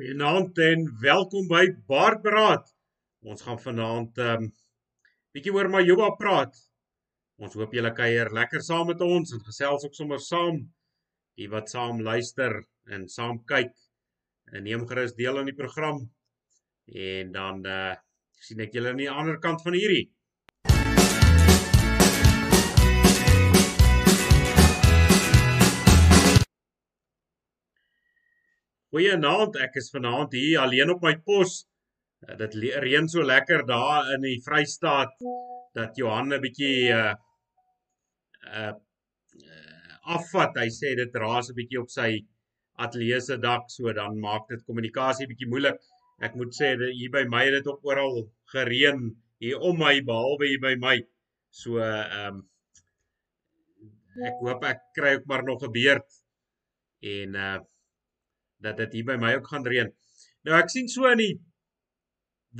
Goeienaand en welkom by Baardberaad. Ons gaan vanaand ehm um, bietjie oor Majuba praat. Ons hoop julle kuier lekker saam met ons en gesels ook sommer saam. Die wat saam luister en saam kyk en neem gerus deel aan die program. En dan eh uh, sien ek julle aan die ander kant van hierdie. Goeienaand, ek is vanaand hier alleen op my pos. Uh, dit reën so lekker daar in die Vrystaat dat Johan 'n bietjie uh uh afvat. Hy sê dit raas 'n bietjie op sy ateljee se dak, so dan maak dit kommunikasie bietjie moeilik. Ek moet sê dat hier by my het dit ook oral gereën hier om my behalwe hier by my. So ehm um, ek hoop ek kry ook maar nog 'n beurt en uh dat dit hier by my ook gaan reën. Nou ek sien so in die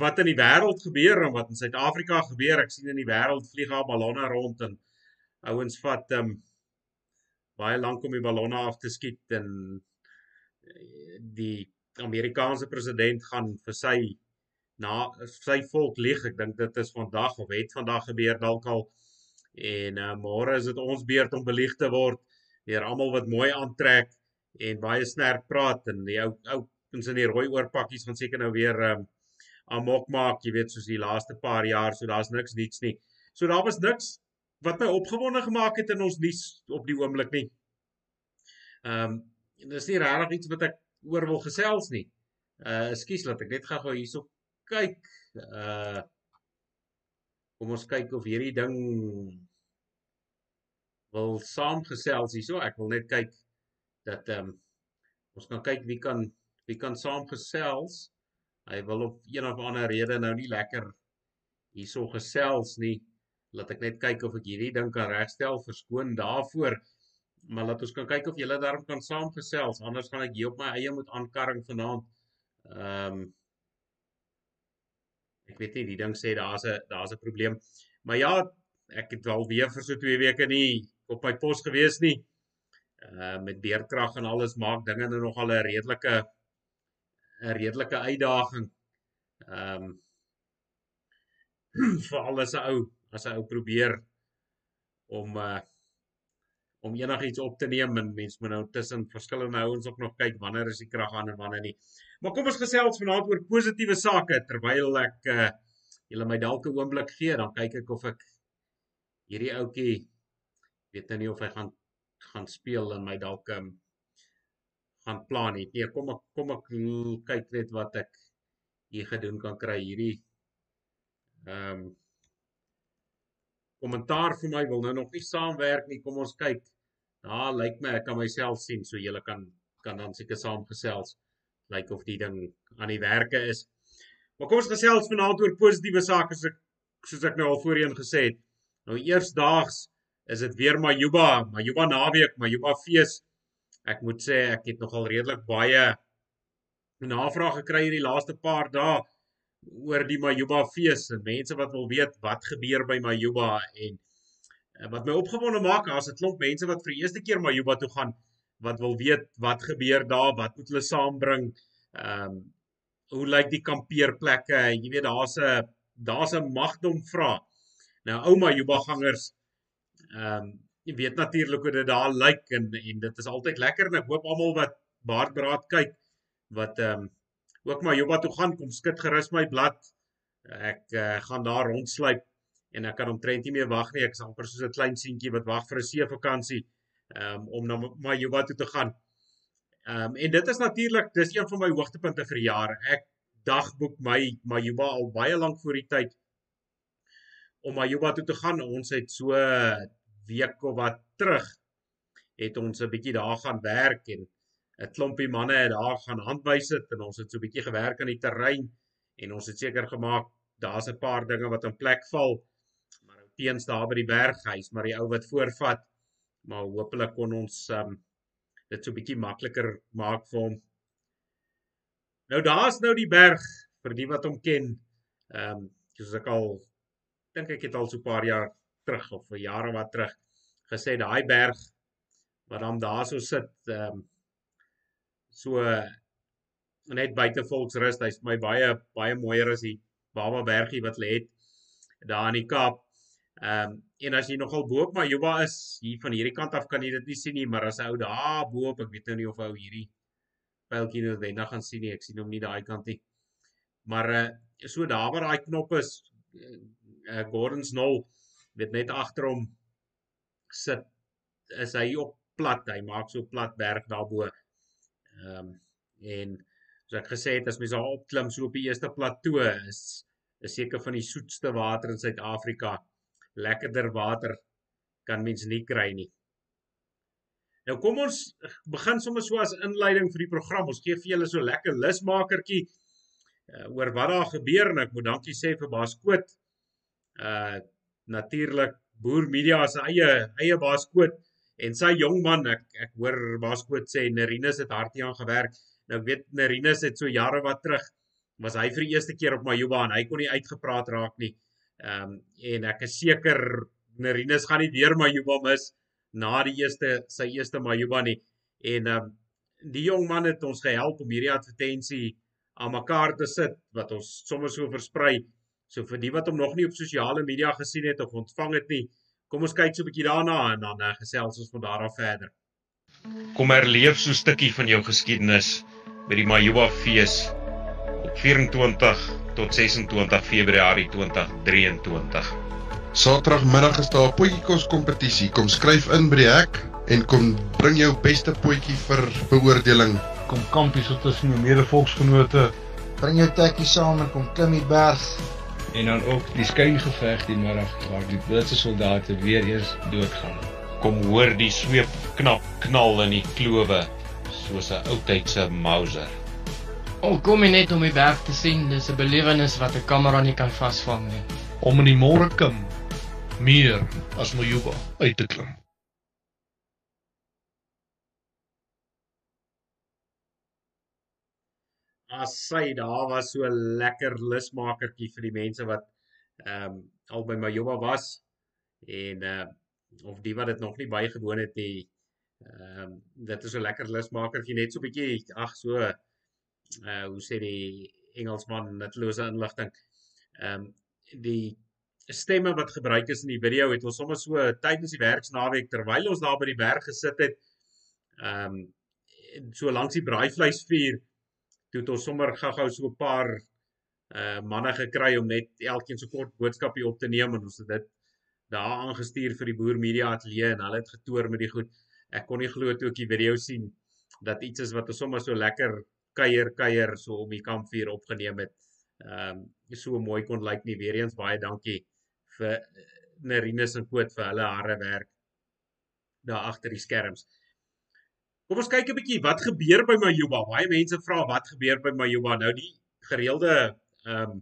wat in die wêreld gebeur en wat in Suid-Afrika gebeur. Ek sien in die wêreld vlieg al ballonne rond en ouens vat ehm um, baie lank om die ballonne af te skiet en eh, die Amerikaanse president gaan vir sy na sy volk lieg. Ek dink dit is vandag of het vandag gebeur dalk al. En uh, môre is dit ons beurt om belieg te word deur almal wat mooi aantrek en baie sterk praat en die ou ou ons in die rooi oorpakkies gaan seker nou weer um, amok maak, jy weet soos die laaste paar jaar, so daar's niks niets nie. So daar was niks wat my opgewonde gemaak het in ons nuus op die oomblik nie. Ehm um, dis nie regtig iets wat ek oor wil gesels nie. Uh ekskuus laat ek net gou-gou hierso kyk. Uh kom ons kyk of hierdie ding wil saamgesels hierso. Ek wil net kyk dat ehm um, ons kan kyk wie kan wie kan saamgesels. Hy wil op een of ander rede nou nie lekker hierso gesels nie. Laat ek net kyk of ek hierdie ding kan regstel. Verskoon daarvoor. Maar laat ons kan kyk of julle daarom kan saamgesels. Anders gaan ek hier op my eie moet aankarring vanaand. Ehm um, Ek weet nie, die ding sê daar's 'n daar's 'n probleem. Maar ja, ek het al weer vir so 2 weke nie op my pos gewees nie uh met beerkrag en alles maak dinge nou nog al 'n redelike 'n redelike uitdaging. Ehm um, vir al 'n ou, as 'n ou probeer om uh om enigiets op te neem en mens moet nou tussen verskillende ouens ook nog kyk wanneer is die krag aan en wanneer nie. Maar kom ons gesels vanaand oor positiewe sake terwyl ek uh julle my dalk 'n oomblik gee, dan kyk ek of ek hierdie ouetjie weet nou nie of hy gaan gaan speel en my dalk um, gaan plan het. Nee, kom ek kom ek kyk net wat ek hier gedoen kan kry hierdie ehm um, kommentaar vir my wil nou nog nie saamwerk nie. Kom ons kyk. Ja, lyk my ek kan myself sien so julle kan kan dan seker saamgesels lyk of die ding aan die werke is. Maar kom ons gesels vanaand oor positiewe sake soos ek soos ek nou al voorheen gesê het. Nou eersdaags is dit weer Majuba, Majuba naweek, Majuba fees. Ek moet sê ek het nogal redelik baie navrae gekry hierdie laaste paar dae oor die Majuba fees en mense wat wil weet wat gebeur by Majuba en eh, wat my opgewonde maak, as 'n klomp mense wat vir die eerste keer Majuba toe gaan wat wil weet wat gebeur daar, wat moet hulle saambring. Ehm um, hoe lyk die kampeerplekke? Jy weet daar's 'n daar's 'n magdom vra. Nou ouma Juba gangers Ehm um, jy weet natuurlik hoe dit daar lyk en en dit is altyd lekker en ek hoop almal wat baardbraad kyk wat ehm um, ook maar Joba toe gaan kom skit gerus my blad. Ek uh, gaan daar rondsluip en ek kan omtrent nie meer wag nie. Ek is amper soos 'n klein seentjie wat wag vir 'n see vakansie um, om na my Joba toe te gaan. Ehm um, en dit is natuurlik dis een van my hoogtepunte vir die jaar. Ek dagboek my Majuba al baie lank voor die tyd om Majuba toe te gaan. Ons het so week of wat terug het ons 'n bietjie daar gaan werk en 'n klompie manne het daar gaan handwys dit en ons het so 'n bietjie gewerk aan die terrein en ons het seker gemaak daar's 'n paar dinge wat in plek val maar ou teens daar by die berghuis maar die ou wat voorvat maar hopelik kon ons um, dit so 'n bietjie makliker maak vir hom. Nou daar's nou die berg vir die wat hom ken ehm um, soos ek al dink ek het al so 'n paar jaar terug of vir jare wat terug gesê daai berg wat dan daarso sit ehm um, so net buite Volksrus. Hy's my baie baie mooier as die Baba Bergie wat lê het daar in die Kaap. Ehm um, en as jy nogal bo op Majuba is, hier van hierdie kant af kan jy dit nie sien nie, maar as 'n ou daar bo op, ek weet nou nie of ou hierdie pyltjie nou wendig gaan sien nie. Ek sien hom nie daai kant nie. Maar uh so daar waar daai knop is, uh, Gordon's Knoll, weet net agter hom sit is hy op plat. Hy maak so plat berg daarbo. Ehm um, en so ek gesê het as mens daar opklim so op die eerste plateau is is seker van die soetste water in Suid-Afrika. Lekkerder water kan mens nie kry nie. Nou kom ons begin sommer so as inleiding vir die program. Ons gee vir julle so lekker lusmakertjie uh, oor wat daar gebeur en ek moet dankie sê vir Baas Koot. Uh natuurlik Boer Media se eie eie Baas Koot en sy jong man ek ek hoor Baas Koot sê Nerinus het hardie aan gewerk. Nou ek weet Nerinus het so jare wat terug was hy vir die eerste keer op Majuba en hy kon nie uitgepraat raak nie. Ehm um, en ek is seker Nerinus gaan nie weer Majuba mis na die eerste sy eerste Majuba nie. En ehm um, die jong man het ons gehelp om hierdie advertensie aan mekaar te sit wat ons sommer so versprei. So vir die wat hom nog nie op sosiale media gesien het of ontvang het nie, kom ons kyk so 'n bietjie daarna en dan uh, gesels ons van daar af verder. Kom herleef so 'n stukkie van jou geskiedenis by die Majuba fees op 24 tot 26 Februarie 2023. Saterdagmiddag is daar 'n potjiekos kompetisie. Kom skryf in by die hek en kom bring jou beste potjie vir beoordeling. Kom kampies tussen jou mede-volksgenote. Bring jou tekkie saam en kom klim die berg. En dan ook die skyngeveg die middag waar die Britse soldate weer eens doodgaan. Kom hoor die sweep knap knal in die klowe soos 'n ou tydse Mauser. Al kom jy net om die berg te sien, dis 'n belewenis wat 'n kamera nie kan vasvang nie. Om in die môre kim meer as Mojuba uit te klim. As sy daar was so lekker lusmakertjie vir die mense wat ehm um, al by Majuba was en uh of die wat dit nog nie bygewoon het nie. Ehm um, dit is so lekker lusmakertjie net so bietjie ag so uh hoe sê die Engelsman netlose inligting. Ehm um, die stemme wat gebruik is in die video het ons sommer so tydens die werksnaweek terwyl ons daar by die berg gesit het ehm um, so langs die braaivleisvuur toe het ons sommer gou-gou so 'n paar uh manne gekry om net elkeen so kort boodskapie op te neem en ons het dit daar aangestuur vir die boer media ateljee en hulle het getoer met die goed. Ek kon nie glo toe ek die video sien dat iets is wat ons sommer so lekker kuier kuier so om die kampvuur opgeneem het. Ehm um, so mooi kon lyk nie weer eens baie dankie vir eh, Nerinus en Koot vir hulle harde werk daar agter die skerms. Kom ons kyk 'n bietjie wat gebeur by Majuba. Baie mense vra wat gebeur by Majuba. Nou die gereelde ehm um,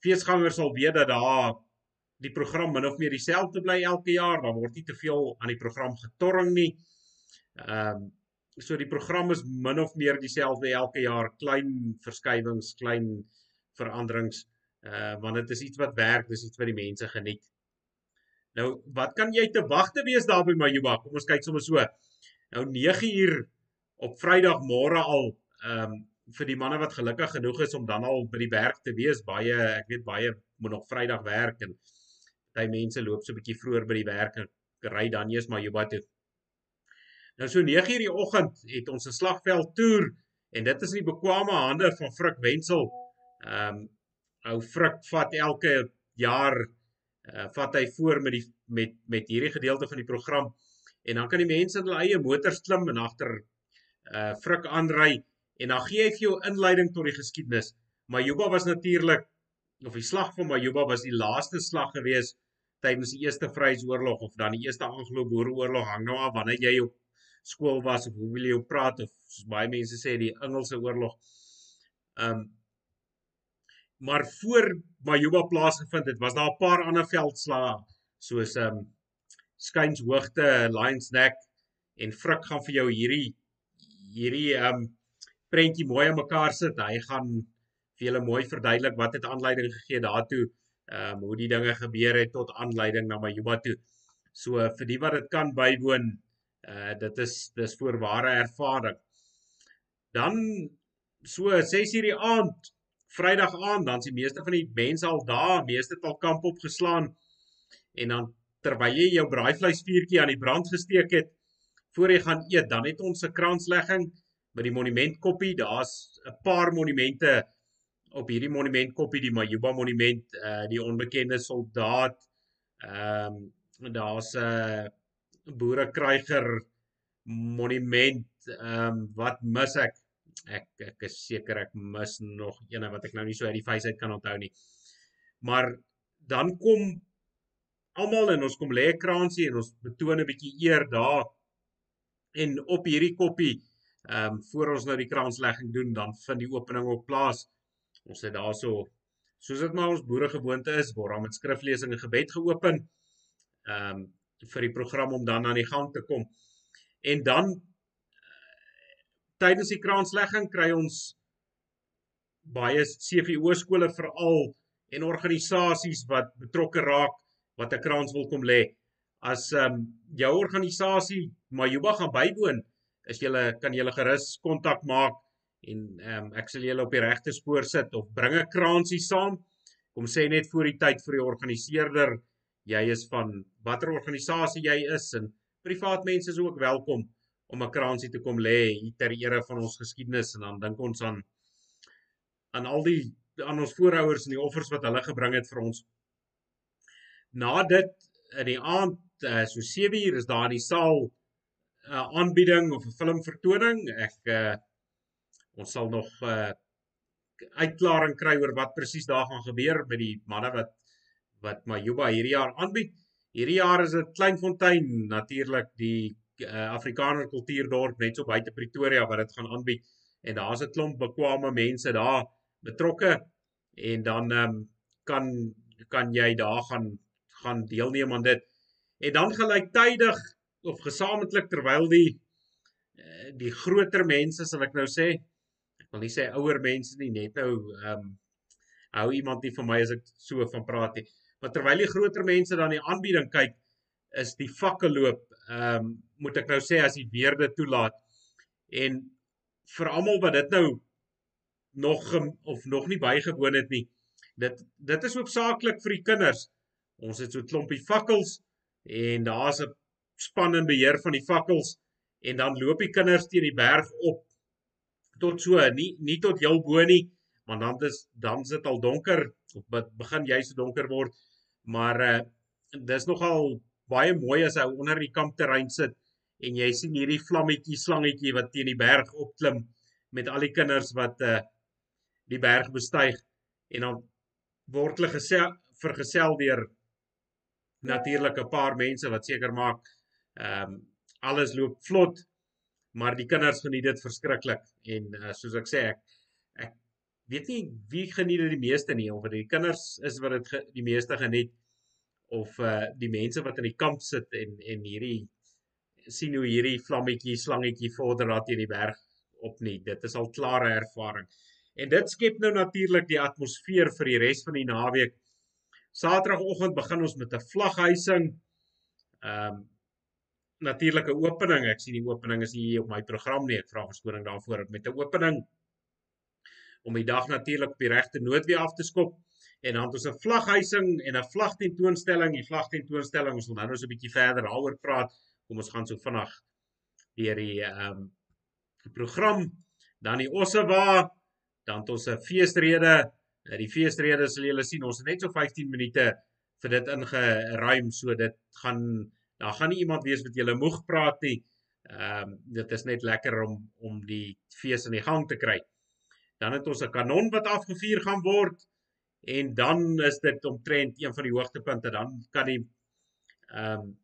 feesgangers sal weet dat daar die program min of meer dieselfde bly elke jaar. Daar word nie te veel aan die program getorring nie. Ehm um, so die program is min of meer dieselfde elke jaar. Klein verskywings, klein veranderings uh want dit is iets wat werk, dis iets wat die mense geniet. Nou, wat kan jy te wagte wees daar by Majuba? Kom ons kyk sommer so. Nou 9 uur op Vrydagmôre al ehm um, vir die manne wat gelukkig genoeg is om dan al by die berg te wees. Baie, ek weet baie moet nog Vrydag werk en baie mense loop so 'n bietjie vroeër by die werk en ry dan eers Majuba toe. Nou so 9 uur die oggend het ons 'n slagveld toer en dit is in die bekwame hande van Frik Wenzel. Ehm um, ou Frik vat elke jaar uh, vat hy voor met die met met hierdie gedeelte van die program en dan kan die mense in hulle eie motors klim en agter uh Frik aanry en dan gee hy vir jou inleiding tot die geskiedenis. Majuba was natuurlik of die slag van Majuba was die laaste slag gewees tydens die Eerste Vryheidsoorlog of dan die Eerste Anglo-Boereoorlog hang nou af wanneer jy op skool was of hoe wil jy op praat of soos baie mense sê die Engelse oorlog. Um maar voor Majuba plaasgevind het, was daar 'n paar ander veldslae soos ehm um, Skynshoogte, Lions Neck en Frik gaan vir jou hierdie hierdie um, prentjie mooi aan mekaar sit. Hy gaan vir julle mooi verduidelik wat het aanleiding gegee daartoe, um, hoe die dinge gebeur het tot aanleiding na Majuba toe. So vir die wat dit kan bywoon, uh dit is dis voorware ervaring. Dan so 6:00 die aand, Vrydag aand, dan's die meeste van die mense al daar, meeste het al kamp opgeslaan. En dan terwyl jy jou braaivleisvuurtjie aan die brand gesteek het, voor jy gaan eet, dan het ons 'n kranslegging by die monumentkoppie. Daar's 'n paar monumente op hierdie monumentkoppie, die Majuba monument, uh die onbekende soldaat. Ehm um, daar's 'n uh, boerekruiger monument. Ehm um, wat mis ek? ek ek is seker ek mis nog eene wat ek nou nie so uit die face uit kan onthou nie. Maar dan kom almal en ons kom lê kransie en ons betoon 'n bietjie eer daar en op hierdie koppie ehm um, voor ons nou die kranslegging doen dan vind die opening ook plaas. Ons het daarso soos dit maar ons boere gewoonte is, word daar met skriflesing en gebed geopen. Ehm um, vir die program om dan aan die gang te kom. En dan tydens die kraanslegging kry ons baie CVO skole veral en organisasies wat betrokke raak wat 'n kraans wil kom lê. As ehm um, jou organisasie Majuba gaan bywoon, is jy kan jy gerus kontak maak en ehm um, ek sal julle op die regte spoor sit of bring 'n kraansie saam. Kom sê net voor die tyd vir die organiseerder jy is van watter organisasie jy is en privaat mense is ook welkom om 'n kransie te kom lê ter ere van ons geskiedenis en dan dink ons aan aan al die aan ons voorouers en die offers wat hulle gebring het vir ons. Na dit in die aand uh, so 7 uur is daar in die saal 'n uh, aanbieding of 'n filmvertoning. Ek uh, ons sal nog uh, uitklaring kry oor wat presies daar gaan gebeur met die manne wat wat Majuba hierdie jaar aanbied. Hierdie jaar is dit Kleinfontein natuurlik die uh, Afrikaner kultuurdorp net so buite Pretoria wat dit gaan aanbied en daar's 'n klomp bekwame mense daar betrokke en dan um, kan kan jy daar gaan gaan deelneem aan dit. En dan gelyktydig of gesamentlik terwyl die uh, die groter mense sal ek nou sê ek wil nie sê ouer mense nie net nou ehm um, hou iemand nie vir my as ek so van praat nie. Maar terwyl die groter mense dan die aanbieding kyk is die fakkelloop ehm um, moet ek nou sê as die weer dit toelaat en vir almal wat dit nou nog of nog nie bygewoon het nie dit dit is hoofsaaklik vir die kinders ons het so 'n klompie fakkels en daar's 'n span in beheer van die fakkels en dan loop die kinders teen die berg op tot so nie nie tot heel bo nie maar dan is dan sit al donker of begin jy se donker word. Maar uh, dis nogal baie mooi as hy onder die kampterrein sit en jy sien hierdie vlammetjie slangetjie wat teen die berg opklim met al die kinders wat uh die berg bestyg en dan word hulle gesel vergesel deur natuurlik 'n paar mense wat seker maak ehm um, alles loop vlot maar die kinders geniet dit verskriklik en uh, soos ek sê ek ek weet nie wie geniet dit die meeste nie of dit die kinders is wat dit die meeste geniet of uh die mense wat in die kamp sit en en hierdie sien hoe hierdie vlammetjie slangetjie vorder daar teen die berg op nie. Dit is al klare ervaring. En dit skep nou natuurlik die atmosfeer vir die res van die naweek. Saterdagoggend begin ons met 'n vlaghuising. Ehm um, natuurlike opening. Ek sien die opening is hier op my program nie. Ek vra verskoning daarvoor met 'n opening om die dag natuurlik op die regte noot weer af te skop en dan het ons 'n vlaghuising en 'n vlagtentoonstelling. Die vlagtentoonstelling ons wil nou nog so 'n bietjie verder daaroor praat. Kom ons gaan so vinnig deur die ehm um, program dan die Ossewa, dan het ons 'n feesrede. Eh, die feesrede sal julle sien, ons het net so 15 minute vir dit ingeruim, so dit gaan daar gaan nie iemand wees wat julle moeg praat nie. Ehm um, dit is net lekker om om die fees in die gang te kry. Dan het ons 'n kanon wat afgevuur gaan word en dan is dit omtrent een van die hoogtepunte dan kan die ehm um,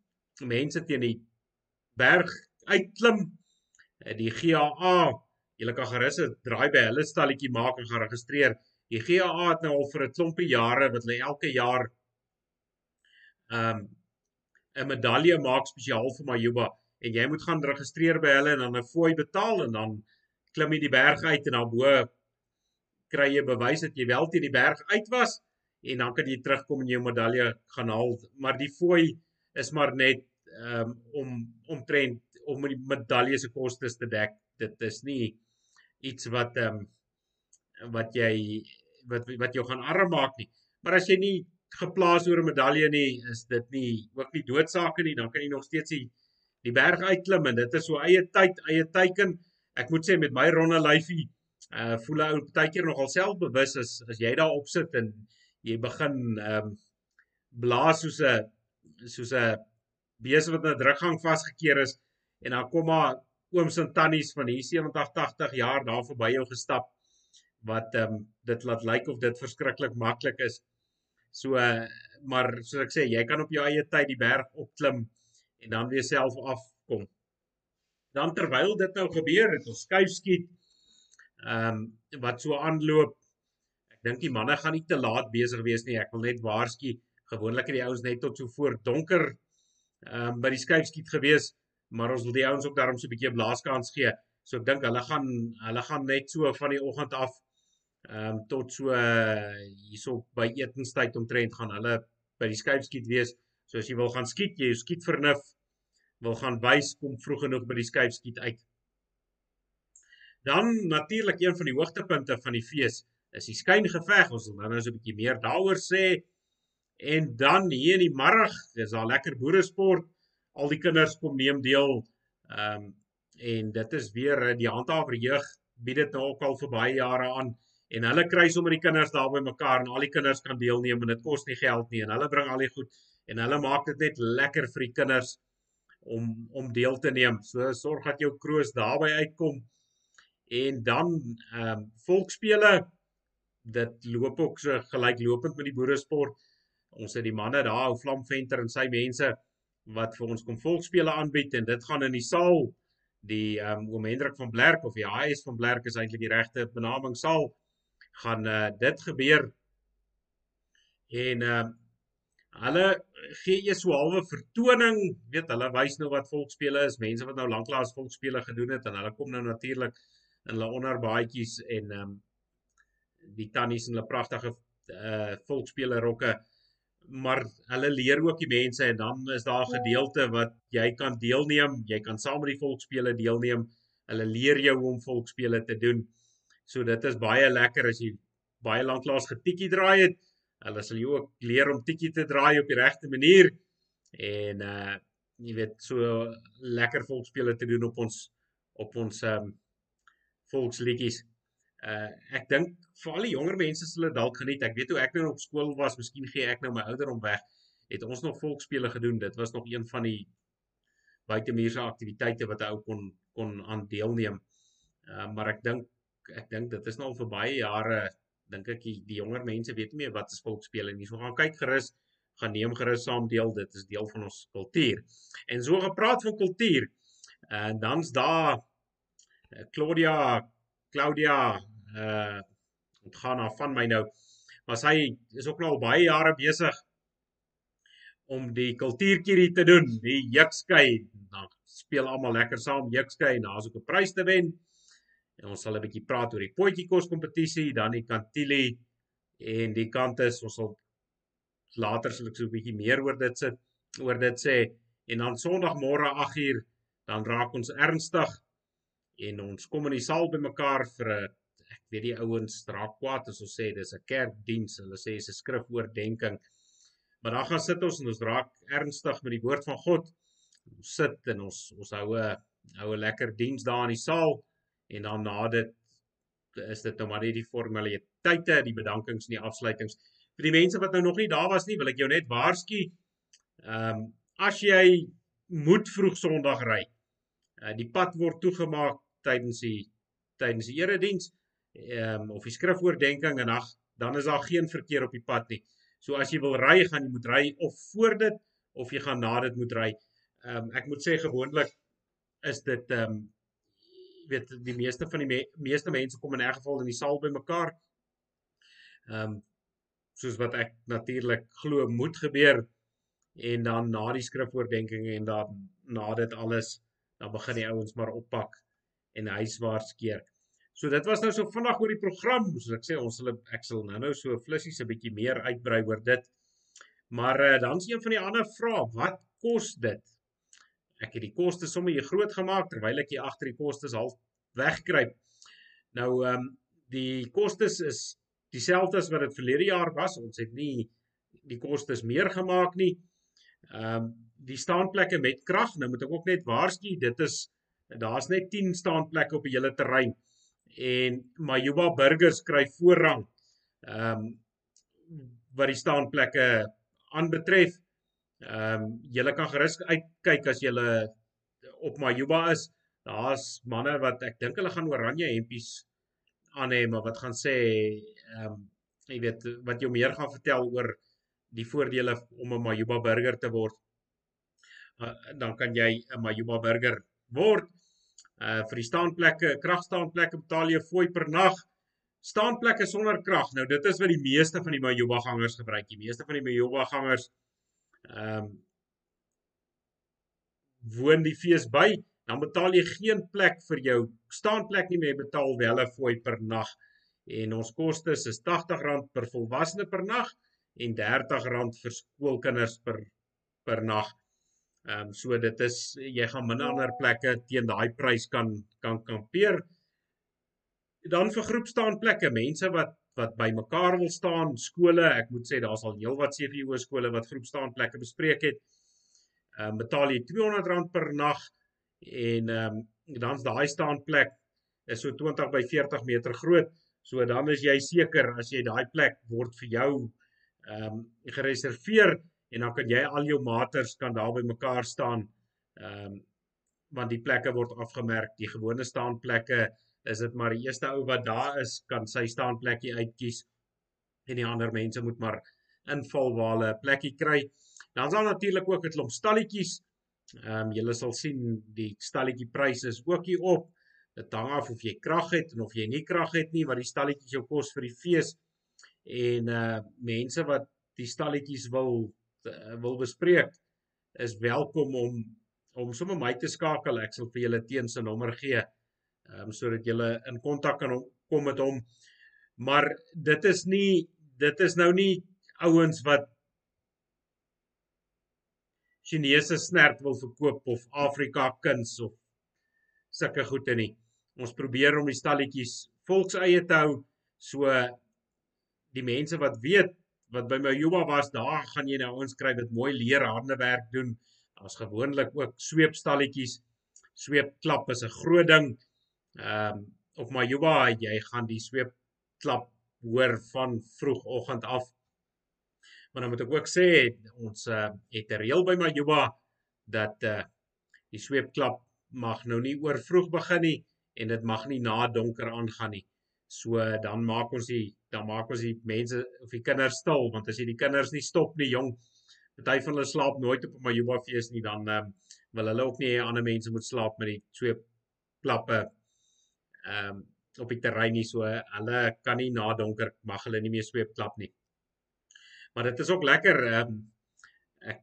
mense teen die berg uitklim eh, die GAA julle kan gerus 'n draai by hulle stalletjie maak en geregistreer die GAA het nou al vir 'n klompie jare wat hulle elke jaar ehm um, 'n medalje maak spesiaal vir Majuba en jy moet gaan registreer by hulle en dan 'n fooi betaal en dan klim jy die berg uit en dan bo kry jy bewys dat jy wel teen die berg uit was en dan kan jy terugkom en jou medalje gaan haal. Maar die fooi is maar net um, om omtrent om die medalje se kostes te dek. Dit is nie iets wat ehm um, wat jy wat wat jou gaan arm maak nie. Maar as jy nie geplaas oor 'n medalje nie, is dit nie ook nie doodsake nie, dan kan jy nog steeds die die berg uitklim en dit is so eie tyd, eie teiken. Ek moet sê met my ronde lyfie uh voel ou partykeer nogal selfbewus as as jy daar op sit en jy begin ehm um, blaas soos 'n soos 'n beeste wat in 'n drukgang vasgekeer is en dan kom maar ooms en tannies van hier 70 80 jaar daar verby jou gestap wat ehm um, dit laat lyk of dit verskriklik maklik is. So uh, maar soos ek sê, jy kan op jou eie tyd die berg opklim en dan weer self afkom. Dan terwyl dit nou gebeur, het ons skuifskiet ehm um, wat so aanloop. Ek dink die manne gaan nie te laat besig wees nie. Ek wil net waarsku, gewoonlik het die ouens net tot so voor donker ehm um, by die skuifskiet gewees maar ons wil die ouens ook daarom so 'n bietjie 'n blaaskans gee. So ek dink hulle gaan hulle gaan net so van die oggend af ehm um, tot so uh, hierso by etenstyd omtrent gaan hulle by die skuifskiet wees. So as jy wil gaan skiet, jy skiet vernuf wil gaan wys kom vroeg genoeg by die skuifskiet uit. Dan natuurlik een van die hoogtepunte van die fees is die skyngeveg. Ons wil nou so 'n bietjie meer daaroor sê. En dan hier in die middag is daar lekker boeresport al die kinders kom neem deel. Ehm um, en dit is weer eh, die handhawer jeug bied dit nou ook al vir baie jare aan en hulle kry sommer die kinders daar by mekaar en al die kinders kan deelneem en dit kos nie geld nie en hulle bring al die goed en hulle maak dit net lekker vir die kinders om om deel te neem. So sorg dat jou kroos daarby uitkom. En dan ehm um, volksspele dit loop ook so gelyklopend met die boeresport. Ons het die manne daar, ou Vlamventer en sy mense wat vir ons kom volkspele aanbied en dit gaan in die saal die ehm um, oom Hendrik van Blerk of die HS van Blerk is eintlik die regte benaming saal gaan uh, dit gebeur en ehm uh, hulle gee eers so halwe vertoning weet hulle wys nou wat volkspele is mense wat nou lanklaas volkspele gedoen het en hulle kom nou natuurlik in hulle onderbaadjies en ehm um, die tannies in hulle pragtige uh volkspele rokke maar hulle leer ook die mense en dan is daar 'n gedeelte wat jy kan deelneem, jy kan saam met die volksspele deelneem. Hulle leer jou hoe om volksspele te doen. So dit is baie lekker as jy baie lank laas getiekie draai het. Hulle sal jou ook leer om tiekie te draai op die regte manier en uh jy weet so lekker volksspele te doen op ons op ons um volksliedjies. Uh ek dink vir al die jonger mense sal dit dalk geniet. Ek weet hoe ek nou op skool was, miskien gee ek nou my ouderdom weg. Het ons nog volksspele gedoen. Dit was nog een van die buitemuurse aktiwiteite wat ou kon kon aan deelneem. Uh maar ek dink ek dink dit is nou al vir baie jare dink ek die, die jonger mense weet nie meer wat is volksspele nie. So gaan kyk gerus, gaan neem gerus saam deel. Dit is deel van ons kultuur. En so gepraat van kultuur. En uh, dan's daar Claudia Claudia uh ontgaan af van my nou. Maar sy is ook nou al baie jare besig om die kultuurkierie te doen, die jukskei. Dan speel almal lekker saam jukskei en daar's ook 'n prys te wen. En ons sal 'n bietjie praat oor die potjie kos kompetisie, dan die kantili en die kant is ons sal later sal ek so 'n bietjie meer oor dit sit oor dit sê. En dan Sondagmôre 8uur dan raak ons ernstig en ons kom in die saal bymekaar vir 'n ek weet die ouens raak kwaad as ons sê dis 'n kerkdiens. Hulle sê dis 'n skrifoordenking. Maar dan gaan sit ons en ons raak ernstig met die woord van God. Ons sit en ons ons hou 'n hou 'n lekker diens daar in die saal en dan na dit is dit nou maar net die formaliteite die bedankings en die afsluitings vir die mense wat nou nog nie daar was nie wil ek jou net waarsku ehm um, as jy moet vroeg Sondag ry uh, die pad word toegemaak tydens die tydens die erediens ehm um, of die skrifoordenking en ag dan is daar geen verkeer op die pad nie. So as jy wil ry, gaan jy moet ry of voor dit of jy gaan na dit moet ry. Ehm um, ek moet sê gewoonlik is dit ehm um, weet die meeste van die me meeste mense kom in 'n geval in die saal bymekaar. Ehm um, soos wat ek natuurlik glo moet gebeur en dan na die skrifoordenking en dan na dit alles dan begin die ouens maar oppak en huiswaarts keer. So dit was nou so vinnig oor die program, soos ek sê ons sal ek sal nou-nou so flissies 'n bietjie meer uitbrei oor dit. Maar uh, dan is een van die ander vrae, wat kos dit? Ek het die koste sommer hier groot gemaak terwyl ek hier agter die kostes half wegkruip. Nou ehm um, die kostes is dieselfde as wat dit verlede jaar was. Ons het nie die kostes meer gemaak nie. Ehm um, die staanplekke met krag, nou moet ek ook net waarsku, dit is daar's net 10 staanplekke op die hele terrein en Majuba burgers kry voorrang. Ehm um, wat die staanplekke aanbetref. Ehm um, julle kan gerus uitkyk as julle op Majuba is. Daar's manne wat ek dink hulle gaan oranje hempies aan hê, maar wat gaan sê ehm um, jy weet wat jou meer gaan vertel oor die voordele om 'n Majuba burger te word. Uh, dan kan jy 'n Majuba burger word. Uh vir die staanplekke, kragstaanplekke betaal jy fooi per nag. Staanplekke sonder krag. Nou dit is wat die meeste van die Majuba gangers gebruik. Die meeste van die Majuba gangers ehm um, woon die fees by, dan betaal jy geen plek vir jou staanplek nie, maar jy betaal wel 'n fooi per nag. En ons kostes is R80 per volwassene per nag en R30 vir skoolkinders per per nag. Ehm um, so dit is jy gaan min ander plekke teen daai prys kan kan kampeer. Dan vir groep staan plekke, mense wat wat by mekaar wil staan, skole, ek moet sê daar's al heelwat CVO skole wat groep staan plekke bespreek het. Ehm um, betaal jy R200 per nag en ehm um, dan's daai staan plek is so 20 by 40 meter groot. So dan is jy seker as jy daai plek word vir jou ehm um, gereserveer en dan kan jy al jou maters kan daar by mekaar staan. Ehm um, want die plekke word afgemerk. Die gewone staanplekke is dit maar die eerste ou wat daar is kan sy staanplekkie uitkies en die ander mense moet maar inval waar hulle 'n plekkie kry. Dan daar natuurlik ook 'n klomp stalletjies. Ehm um, julle sal sien die stalletjie pryse is ook hier op. Dit hang af of jy krag het en of jy nie krag het nie wat die stalletjies jou kos vir die fees. En uh mense wat die stalletjies wil uh, wil bespreek is welkom om om sommer my te skakel. Ek sal vir julle teen sy nommer gee. Ehm um, sodat julle in kontak kan kom met hom. Maar dit is nie dit is nou nie ouens wat Chinese snert wil verkoop of Afrika kuns of sulke goede nie. Ons probeer om die stalletjies volkseie te hou so die mense wat weet wat by my Juba was, daar gaan jy nou ons kry wat mooi leer handewerk doen. Daar's gewoonlik ook sweepstalletjies. Sweepklap is 'n groot ding. Ehm um, op my Juba jy gaan die sweepklap hoor van vroegoggend af. Maar dan moet ek ook sê ons uh, het 'n reël by my Juba dat uh, die sweepklap mag nou nie oor vroeg begin nie en dit mag nie na donker aangaan nie. So dan maak ons die dan maak ons die mense of die kinders stil want as jy die kinders nie stop nie jong party van hulle slaap nooit op 'n Majuba fees nie dan um, wil hulle ook nie hê ander mense moet slaap met die twee klappe ehm um, op die terrein nie so hulle kan nie na donker mag hulle nie meer sweep klap nie. Maar dit is ook lekker ehm um, ek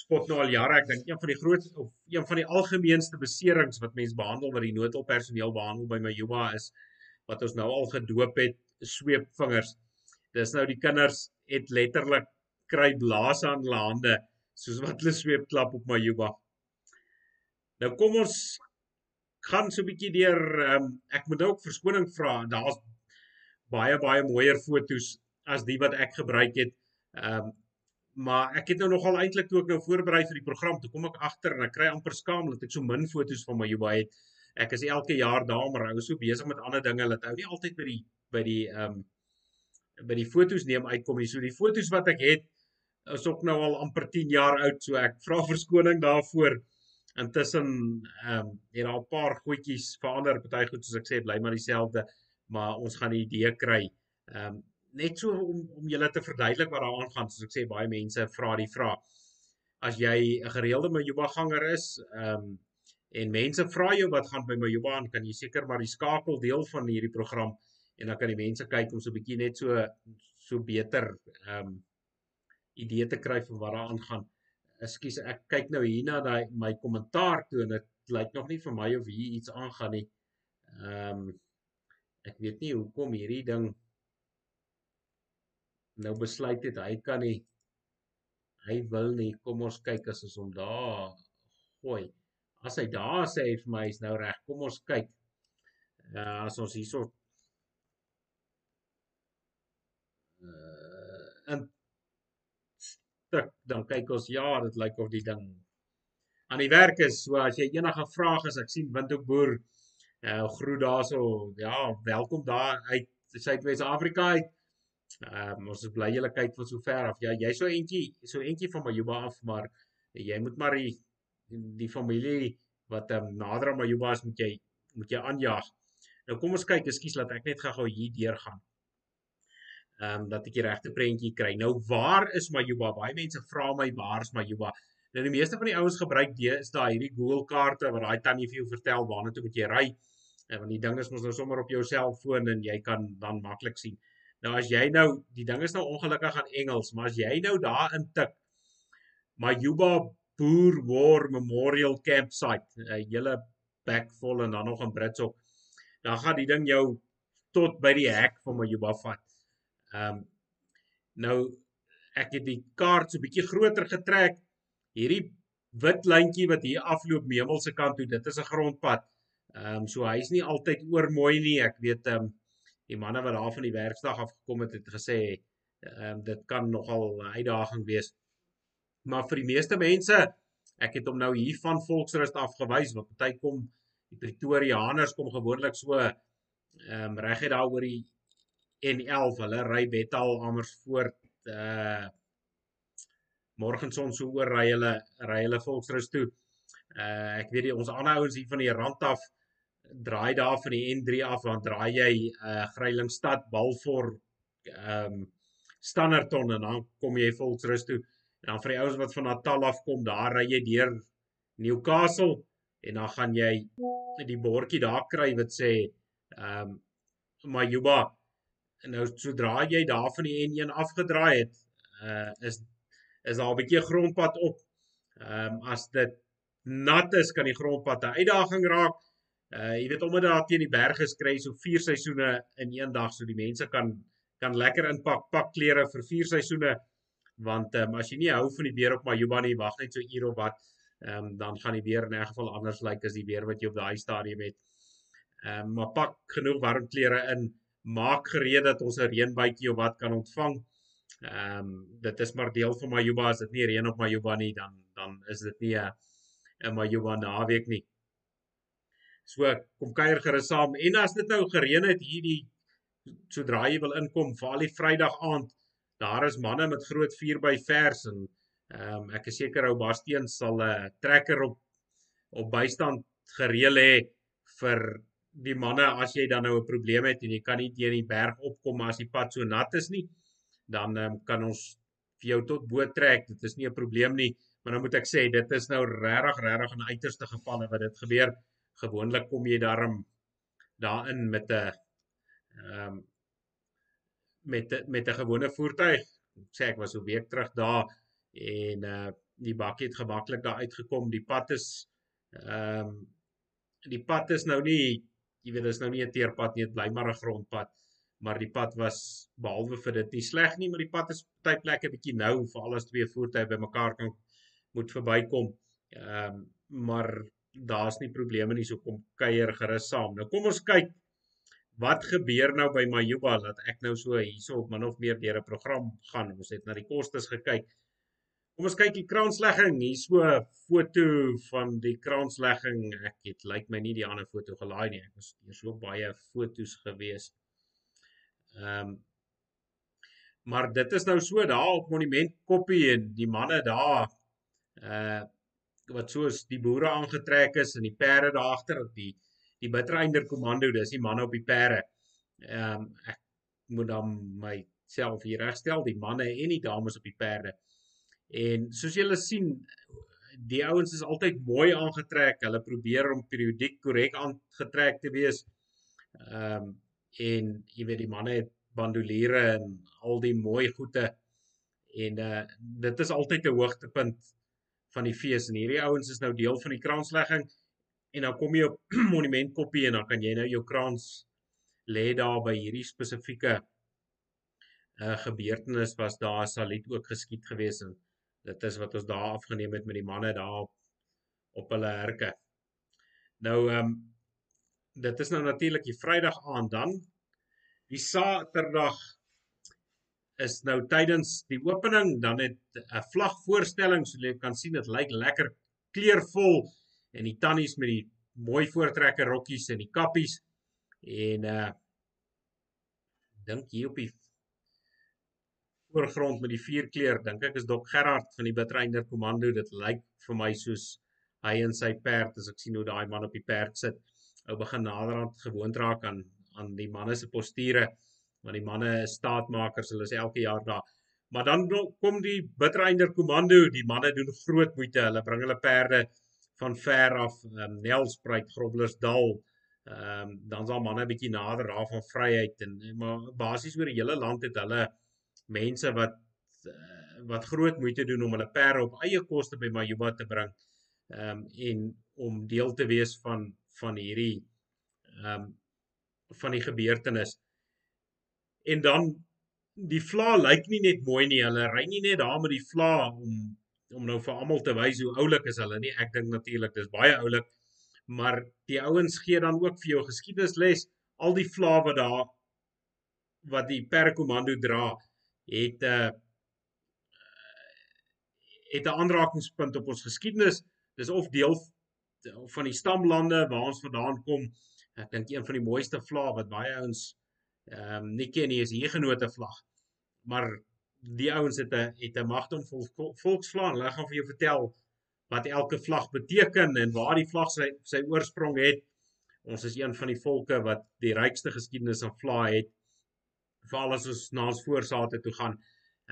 spot nou al jare ek dink een van die groot of een van die algemeenste beserings wat mense behandel wat die noodhulppersoneel behandel by Majuba is wat ons nou al gedoop het sweepvingers. Dis nou die kinders het letterlik kry blaas aan hulle hande soos wat hulle sweep klap op my Juba. Nou kom ons gaan so 'n bietjie deur um, ek moet ook verskoning vra. Daar's baie baie mooier fotos as die wat ek gebruik het. Ehm um, maar ek het nou nogal eintlik toe ek nou voorberei vir die program, toe kom ek agter en ek kry amper skaam dat ek so min fotos van my Juba het ek is elke jaar daar maar hou so besig met ander dinge dat hou nie altyd by die by die ehm um, by die fotos neem uitkom nie. So die fotos wat ek het is ook nou al amper 10 jaar oud, so ek vra verskoning daarvoor. Intussen ehm um, het daar 'n paar goedjies verander, party goed soos ek sê bly maar dieselfde, maar ons gaan 'n idee kry. Ehm um, net so om om julle te verduidelik wat daar aangaan, soos ek sê baie mense vra die vraag. As jy 'n gereelde Majuba ganger is, ehm um, En mense vra jou wat gaan by my Johan, kan jy seker maar die skakel deel van hierdie program en dan kan die mense kyk om so 'n bietjie net so so beter ehm um, idee te kry van wat daar aangaan ekskuus ek kyk nou hier na daai my kommentaar toe en dit lyk nog nie vir my of hier iets aangaan nie. Ehm um, ek weet nie hoekom hierdie ding nou besluit het hy kan nie hy wil nie. Kom ons kyk as ons hom daar gooi. As hy daar sê hy vir my is nou reg. Kom ons kyk. Uh, as ons hierso uh, in stuk dan kyk ons ja, dit lyk of die ding aan die werk is. So as jy enige vrae het, ek sien Windhoek boer uh groet daarso. Ja, welkom daar uit Suidwes-Afrika uit. Ehm um, ons is bly julle kyk van so ver af. Ja, jy so eentjie, so eentjie van Majuba af, maar jy moet maar die die familie wat um, nader aan Majuba is, moet jy moet jy aanjaag. Nou kom ons kyk, ekskuus laat ek net gou-gou hier deur gaan. Ehm um, dat ek die regte prentjie kry. Nou waar is Majuba? Baie mense vra my waar is Majuba? Nou die meeste van die ouens gebruik die is daar hierdie Google kaarte waar daai tannie vir jou vertel waarna toe moet jy ry. En want die ding is mos nou sommer op jou selfoon en jy kan dan maklik sien. Nou as jy nou die ding is nou ongelukkig aan Engels, maar as jy nou daar intik Majuba Boer War Memorial Campsite, 'n hele bek vol en dan nog in Brits ook. Dan gaan die ding jou tot by die hek van Majuba vat. Ehm um, nou ek het die kaart so bietjie groter getrek. Hierdie wit lyntjie wat hier afloop Memel se kant toe, dit is 'n grondpad. Ehm um, so hy's nie altyd oor mooi nie. Ek weet ehm um, die manne wat daar van die werksdag af gekom het het gesê ehm um, dit kan nogal 'n uitdaging wees. Maar vir die meeste mense, ek het hom nou hier van Volksrust af gewys want party kom die Pretoriaaners kom gewoonlik so ehm um, reguit daar oor die N11. Hulle ry Bethal Amersfoort uh Morgenson so oor ry hulle ry hulle Volksrust toe. Uh ek weet die ons ander ouens hier van die rand af draai daar van die N3 af dan draai jy uh Grylingstad, Balfour, ehm um, Standerton en dan kom jy Volksrus toe. En dan vir die ouens wat van Natal af kom, daar ry jy deur Newcastle en dan gaan jy die bordjie daar kry wat sê ehm um, Majuba. En nou sodra jy daar van die N1 afgedraai het, uh is is daar 'n bietjie grondpad op. Ehm um, as dit nat is, kan die grondpad 'n uitdaging raak. Uh jy weet omdat daar teen die berge skry so vier seisoene in een dag so die mense kan kan lekker inpak pak klere vir vier seisoene want ehm um, as jy nie hou van die weer op Majuba nie wag net so uur of wat ehm um, dan gaan die weer in 'n geval anders lyk like as die weer wat jy op daai stadium het. Ehm um, maar pak genoeg warm klere in, maak gereed dat ons 'n reënbuitjie of wat kan ontvang. Ehm um, dit is maar deel van Majuba as dit nie reën op Majuba nie dan dan is dit nie 'n 'n Majuba naweek nie. So kom kuier gerus saam en as dit nou gereën het hierdie sodra jy wil inkom vir al die Vrydag aand daar is manne met groot 4 by vers en ehm um, ek is seker ou Basteen sal 'n uh, trekker op op bystand gereël hê vir die manne as jy dan nou 'n probleem het en jy kan nie teen die berg opkom as die pad so nat is nie dan um, kan ons vir jou tot bo trek dit is nie 'n probleem nie maar nou moet ek sê dit is nou regtig regtig in uiterste gevalle wat dit gebeur gewoonlik kom jy daarom daarin met 'n ehm um, met met 'n gewone voertuig. Ek sê ek was 'n week terug daar en uh die bakkie het gemaklik daar uitgekom. Die pad is ehm um, die pad is nou nie jy weet dis nou nie 'n teerpad nie, dit bly maar 'n grondpad. Maar die pad was behalwe vir dit nie sleg nie, maar die pad is baie plekke bietjie nou vir al as twee voertuie bymekaar kan moet verbykom. Ehm um, maar daar's nie probleme nie, so kom kuier gerus saam. Nou kom ons kyk wat gebeur nou by Majuba dat ek nou so hierso op min of meer deur 'n program gaan. Ons het na die kostes gekyk. Kom ons kyk die kraanslegging. Hier so 'n foto van die kraanslegging. Ek het lyk like my nie die ander foto gelaai nie. Ek was hier so baie fotos gewees. Ehm um, Maar dit is nou so daar op Monument Koppie en die manne daar uh wat soos die boere aangetrek is en die perde daar agter die die Bitreinder komando dis die manne op die perde. Ehm um, ek moet dan myself hier regstel die manne en die dames op die perde. En soos julle sien die ouens is altyd mooi aangetrek. Hulle probeer om periodiek korrek aangetrek te wees. Ehm um, en jy weet die manne het bandoliere en al die mooi goede en uh dit is altyd 'n hoogtepunt van die fees en hierdie ouens is nou deel van die kraanslegging en dan kom jy op monument koppie en dan kan jy nou jou kraans lê daar by hierdie spesifieke uh gebeurtenis was daar saliet ook geskied gewees en dit is wat ons daar afgeneem het met die manne daar op, op hulle herke. Nou ehm um, dit is nou natuurlik die Vrydag aand dan die Saterdag is nou tydens die opening dan het 'n vlagvoorstelling so jy kan sien dit lyk lekker kleurvol en die tannies met die mooi voortrekker rokkies en die kappies en uh dink hier op die voorgrond met die vier kleur dink ek is Dok Gerard van die Bitreinder Kommando. Dit lyk vir my soos hy en sy perd as ek sien hoe daai man op die perd sit ou begin naderhand gewoond raak aan aan die manne se posture want die manne is staatmakers hulle is elke jaar daar. Maar dan kom die Bitreinder Kommando. Die manne doen groot moeite hulle bring hulle perde van ver af um, Nelspruit Groblersdal ehm um, dan's al manne bietjie nader daar van vryheid en maar basies oor die hele land het hulle mense wat uh, wat groot moeite doen om hulle perde op eie koste by Majuba te bring. Ehm um, en om deel te wees van van hierdie ehm um, van die gebeurtenis. En dan die vla lyk nie net mooi nie. Hulle ry nie net daar met die vla om om nou vir almal te wys hoe oulik is hulle nie. Ek dink natuurlik dis baie oulik. Maar die ouens gee dan ook vir jou geskiedenisles al die vla wat daar wat die perkomando dra het 'n uh, het 'n aanrakingspunt op ons geskiedenis. Dis of deel van die stamlande waar ons vandaan kom. Ek dink een van die mooiste vlae wat baie ouens ehm um, nie ken nie is hier genote vlag. Maar die ouens het 'n het 'n magdom vol volksvlag. Hulle gaan vir jou vertel wat elke vlag beteken en waar die vlag sy sy oorsprong het. Ons is een van die volke wat die rykste geskiedenis aan vlae het veral as ons na ons voorsate toe gaan.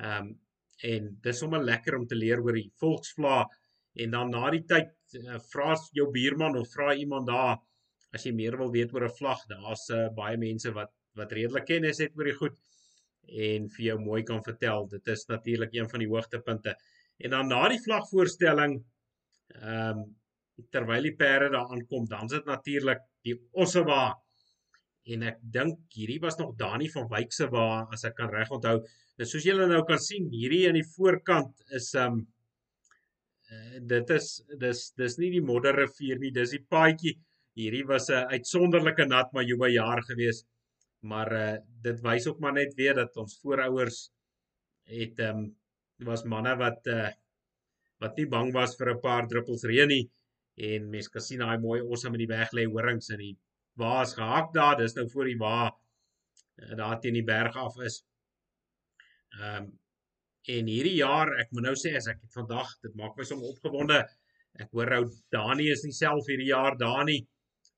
Ehm um, en dis sommer lekker om te leer oor die volksvla en dan na die tyd uh, vra jou buurman of vra iemand daar as jy meer wil weet oor 'n vlag. Daar's uh, baie mense wat wat redelik kennis het oor die goed en vir jou mooi kan vertel. Dit is natuurlik een van die hoogtepunte. En dan na die vlagvoorstelling ehm um, terwyl die perde daar aankom, dan is dit natuurlik die Ossewa en ek dink hierdie was nog Dani van Wyk se waar as ek kan reg onthou. Nou soos julle nou kan sien, hierdie aan die voorkant is um uh, dit is dis dis nie die modderrivier nie, dis die paadjie. Hierdie was 'n uitsonderlike nat by jaar gewees. Maar uh dit wys ook maar net weer dat ons voorouers het um was manne wat uh wat nie bang was vir 'n paar druppels reën nie en mense kan sien daai mooi osse met die weg lê horings in die waar is gehak daar, dis nou voor die waar eh, daar teen die berg af is. Ehm um, en hierdie jaar, ek moet nou sê as ek vandag, dit maak my sommer opgewonde. Ek hoor ou Dani is nie self hierdie jaar daar nie,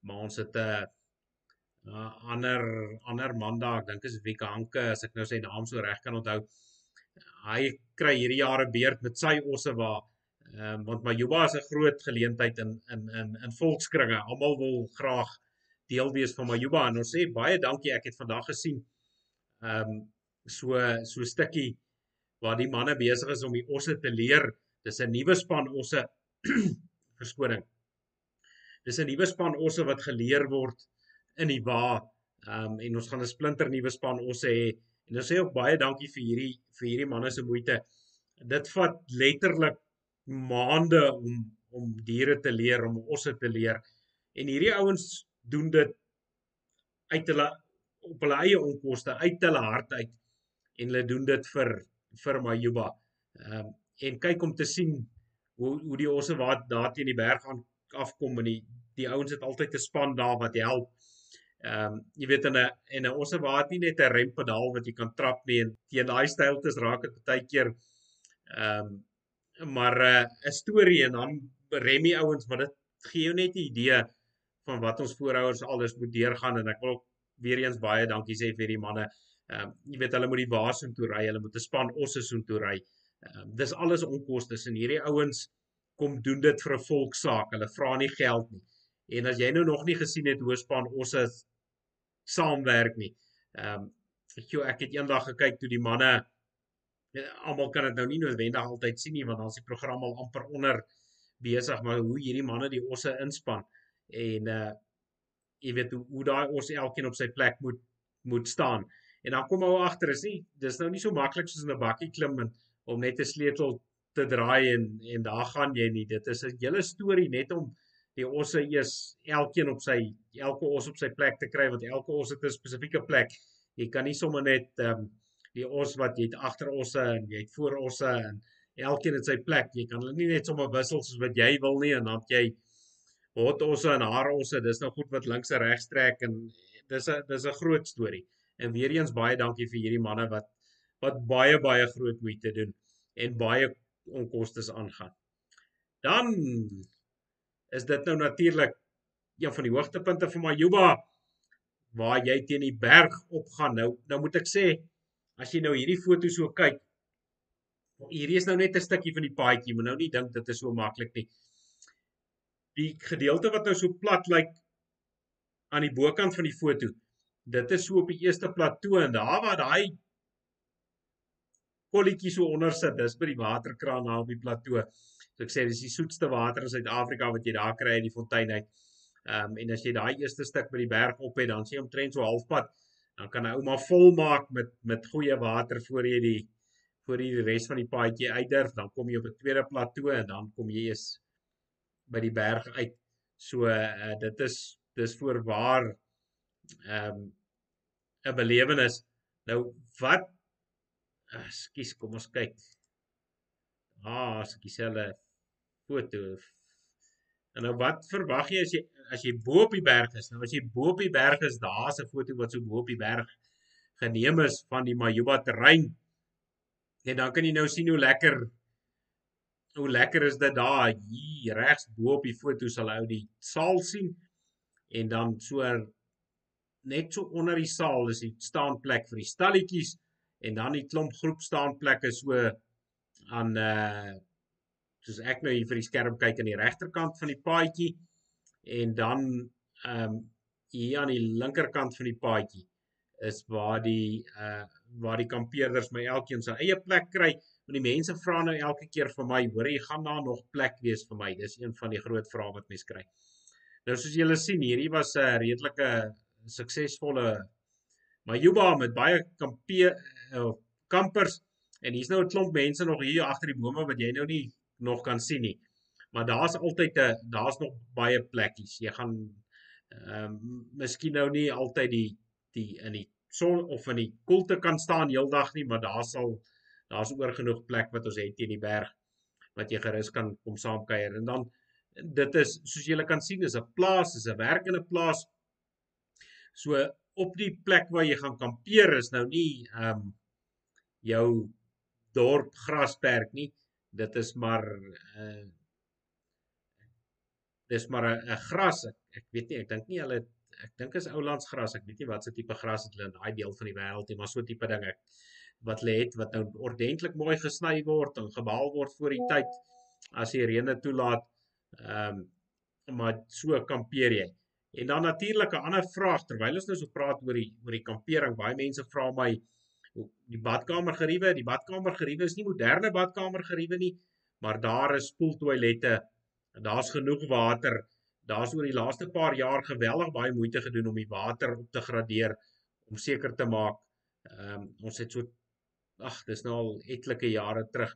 maar ons het 'n uh, uh, ander ander man daar, ek dink is Wieke Hanke, as ek nou sy naam so reg kan onthou. Hy kry hierdie jaar 'n beurt met sy osse waar ehm um, want Majuba is 'n groot geleentheid in in in in volkskringe. Almal wil graag deel wees van Majuba en ons sê baie dankie ek het vandag gesien ehm um, so so stukkie waar die manne besig is om die osse te leer. Dis 'n nuwe span osse verskoning. Dis 'n nuwe span osse wat geleer word in die wa ehm um, en ons gaan 'n splinter nuwe span osse hê. En ons sê ook baie dankie vir hierdie vir hierdie manne se moeite. Dit vat letterlik maande om om diere te leer om osse te leer. En hierdie ouens doen dit uit hulle op hulle eie onkoste, uit hulle hart uit en hulle doen dit vir vir Majuba. Ehm um, en kyk om te sien hoe hoe die osse wat daar teen die berg aan afkom en die die ouens het altyd 'n span daar wat help. Ehm um, jy weet in 'n en 'n osse wat nie net 'n rempedaal wat jy kan trap nie en teen daai styltes raak dit baie keer ehm um, maar eh, 'n uh, storie en dan rem die ouens maar dit gee jou net 'n idee van wat ons voorouers alles moet deurgaan en ek wil weer eens baie dankie sê vir die manne. Ehm um, jy weet hulle moet die waasin toe ry, hulle moet 'n span osse soen toe ry. Ehm um, dis alles onkoste en hierdie ouens kom doen dit vir 'n volksaak. Hulle vra nie geld nie. En as jy nou nog nie gesien het hoe span osse saamwerk nie. Ehm um, ek ek het eendag gekyk toe die manne ja, almal kan dit nou nie noodwendig altyd sien nie want dan is die program al amper onder besig maar hoe hierdie manne die osse inspann en uh jy weet hoe hoe daai ons elkeen op sy plek moet moet staan. En dan kom ou agter is nie dis nou nie so maklik soos in 'n bakkie klim en om net 'n sleutel te draai en en daar gaan jy nie. Dit is 'n hele storie net om die osse eers elkeen op sy elke os op sy plek te kry want elke os het 'n spesifieke plek. Jy kan nie sommer net ehm um, die os wat jy het agter osse en jy het voor osse en elkeen het sy plek. Jy kan hulle nie net sommer wissel soos wat jy wil nie en dan jy hot osse en haar osse. Dis nou goed wat links en regs trek en dis 'n dis 'n groot storie. En weer eens baie dankie vir hierdie manne wat wat baie baie groot moeite doen en baie onkostes aangaan. Dan is dit nou natuurlik een van die hoogtepunte vir Majuba waar jy teen die berg opgaan. Nou nou moet ek sê as jy nou hierdie foto so kyk, hierdie is nou net 'n stukkie van die paadjie, moet nou nie dink dit is so maklik nie. Die gedeelte wat nou so plat lyk aan die bokant van die foto, dit is so op die eerste plateau en daar waar daai kolletjie so onder sit, dis by die waterkraan daar op die plateau. So ek sê dis die soetste water in Suid-Afrika wat jy daar kry uit die fontein uit. Ehm um, en as jy daai eerste stuk by die berg op het, dan sien jy omtrent so halfpad, dan kan 'n ouma volmaak met met goeie water voor jy die voor jy die res van die paadjie uitdurf, dan kom jy op 'n tweede plateau en dan kom jy eers by die berg uit. So uh, dit is dis voorwaar ehm um, 'n belewenis. Nou wat Ekskuus, kom ons kyk. Ah, as ek dieselfde foto. En nou wat verwag jy as jy as jy bo op die berg is? Nou as jy bo op die berg is, daar's 'n foto wat so bo op die berg geneem is van die Majuba terrein. En dan kan jy nou sien hoe lekker hoe lekker is dit daar hier regs bo op die foto sal ou die saal sien en dan so net so onder die saal is die staanplek vir die stalletjies en dan die klomp groep staanplekke so aan uh soos ek nou hier vir die skerm kyk aan die regterkant van die paadjie en dan ehm um, hier aan die linkerkant van die paadjie is waar die uh waar die kampeerders my elkeen sy eie plek kry. Want die mense vra nou elke keer vir my, hoor jy gaan daar nog plek wees vir my? Dis een van die groot vrae wat mense kry. Nou soos julle sien, hierdie was 'n uh, redelike suksesvolle Majuba met baie kampe uh, kampers en hier's nou 'n klomp mense nog hier agter die bome wat jy nou nie nog kan sien nie. Maar daar's altyd 'n daar's nog baie plekkies. Jy gaan ehm um, miskien nou nie altyd die die in die son of in die koelte kan staan heeldag nie, maar daar sal daar's oor genoeg plek wat ons het teen die berg wat jy gerus kan kom saamkuier. En dan dit is soos julle kan sien, is 'n plaas, is 'n werkende plaas. So op die plek waar jy gaan kampeer is nou nie ehm um, jou dorp grasperk nie. Dit is maar uh, dis maar 'n gras. Ek, ek weet nie, ek dink nie hulle ek dink is oulandsgras. Ek weet nie wat se tipe gras het hulle in daai deel van die wêreld nie, maar so tipe ding ek wat lê het wat nou ordentlik mooi gesny word en gebaal word voor die tyd as die reëne toelaat. Ehm um, maar so kampeer jy. En dan natuurlik 'n ander vraag terwyl ons nou so praat oor die oor die kampering. Baie mense vra my die badkamer geriewe, die badkamer geriewe is nie moderne badkamer geriewe nie, maar daar is spoeltoilette. Daar's genoeg water daar's oor die laaste paar jaar geweldig baie moeite gedoen om die water op te gradeer om seker te maak ehm um, ons het so ag dis nou al etlike jare terug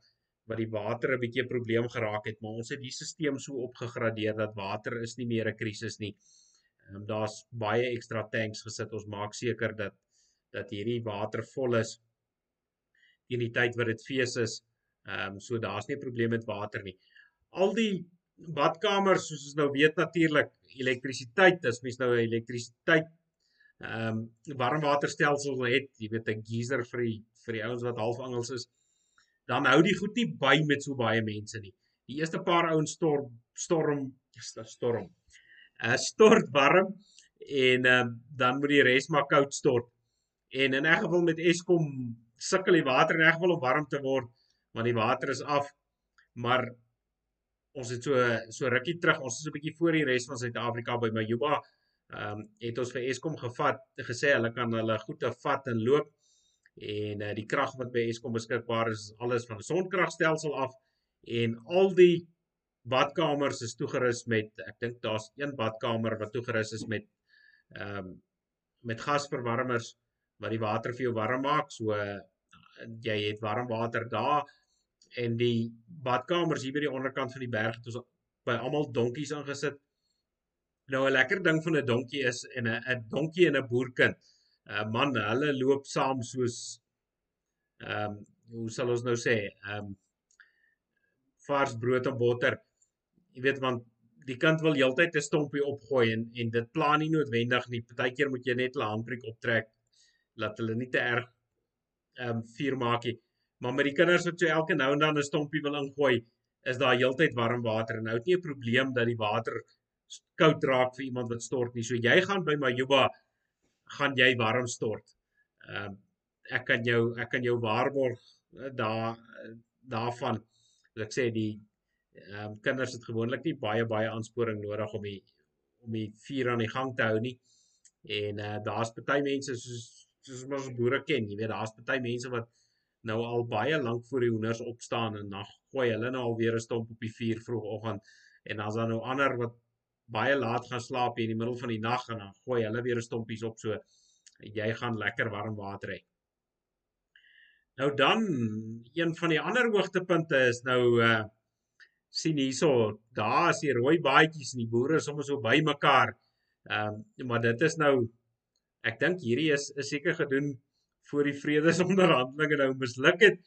wat die water 'n bietjie 'n probleem geraak het maar ons het die stelsel so opgegradeer dat water is nie meer 'n krisis nie. Ehm um, daar's baie ekstra tanks gesit. Ons maak seker dat dat hierdie water vol is in die tyd wat dit fees is. Ehm um, so daar's nie 'n probleem met water nie. Al die badkamers soos ons nou weet natuurlik elektrisiteit as mens nou elektrisiteit ehm um, warmwaterstelsel het, jy weet 'n geyser vir die vir die ouens wat half Engels is, dan hou die goed nie by met so baie mense nie. Die eerste paar ouens storm storm storm. uh, stort warm en um, dan moet die res maar koud stort. En in 'n geval met Eskom sukkel die water in 'n geval om warm te word want die water is af. Maar ons het so so rukkie terug, ons is 'n bietjie voor die res van Suid-Afrika by Majuba. Ehm um, het ons vir Eskom gevat, gesê hulle kan hulle goede vat en loop en uh, die krag wat by Eskom beskikbaar is, alles van 'n sonkragstelsel af en al die badkamers is toegerus met ek dink daar's een badkamer wat toegerus is met ehm um, met gasverwarmers wat die water vir jou warm maak. So uh, jy het warm water daar en die badkamers hier by die onderkant van die berg het ons by almal donkies aangesit. Nou 'n lekker ding van 'n donkie is en 'n 'n donkie en 'n boerkind. Uh, Man, hulle loop saam soos ehm um, hoe sal ons nou sê, ehm um, vars brood en botter. Jy weet want die kind wil heeltyd 'n stompie opgooi en en dit pla nie noodwendig nie. Partykeer moet jy net hulle handbriek optrek laat hulle nie te erg ehm um, vuur maak nie. Maar met die kinders wat so elke nou en dan 'n stompie wil ingooi, is daar heeltyd warm water en nou het nie 'n probleem dat die water koud raak vir iemand wat stort nie. So jy gaan by Majuba gaan jy warm stort. Ehm uh, ek kan jou ek kan jou waarborg uh, daar daarvan. Ek sê die ehm um, kinders het gewoonlik nie baie baie aansporing nodig om die om die vuur aan die gang te hou nie. En uh daar's party mense soos soos ons boere ken, jy weet daar's party mense wat nou al baie lank voor die hoenders opstaan en dan gooi hulle nou al weer 'n stomp op die vuur vroegoggend en dan's daar nou ander wat baie laat gaan slaap in die middel van die nag en dan gooi hulle weer 'n stompies op so jy gaan lekker warm water hê. Nou dan een van die ander hoogtepunte is nou uh sien hierso, daar is die rooi baadjies en die boere is sommer so bymekaar. Ehm um, maar dit is nou ek dink hierdie is is seker gedoen voor die vredesonderhandelinge nou misluk het.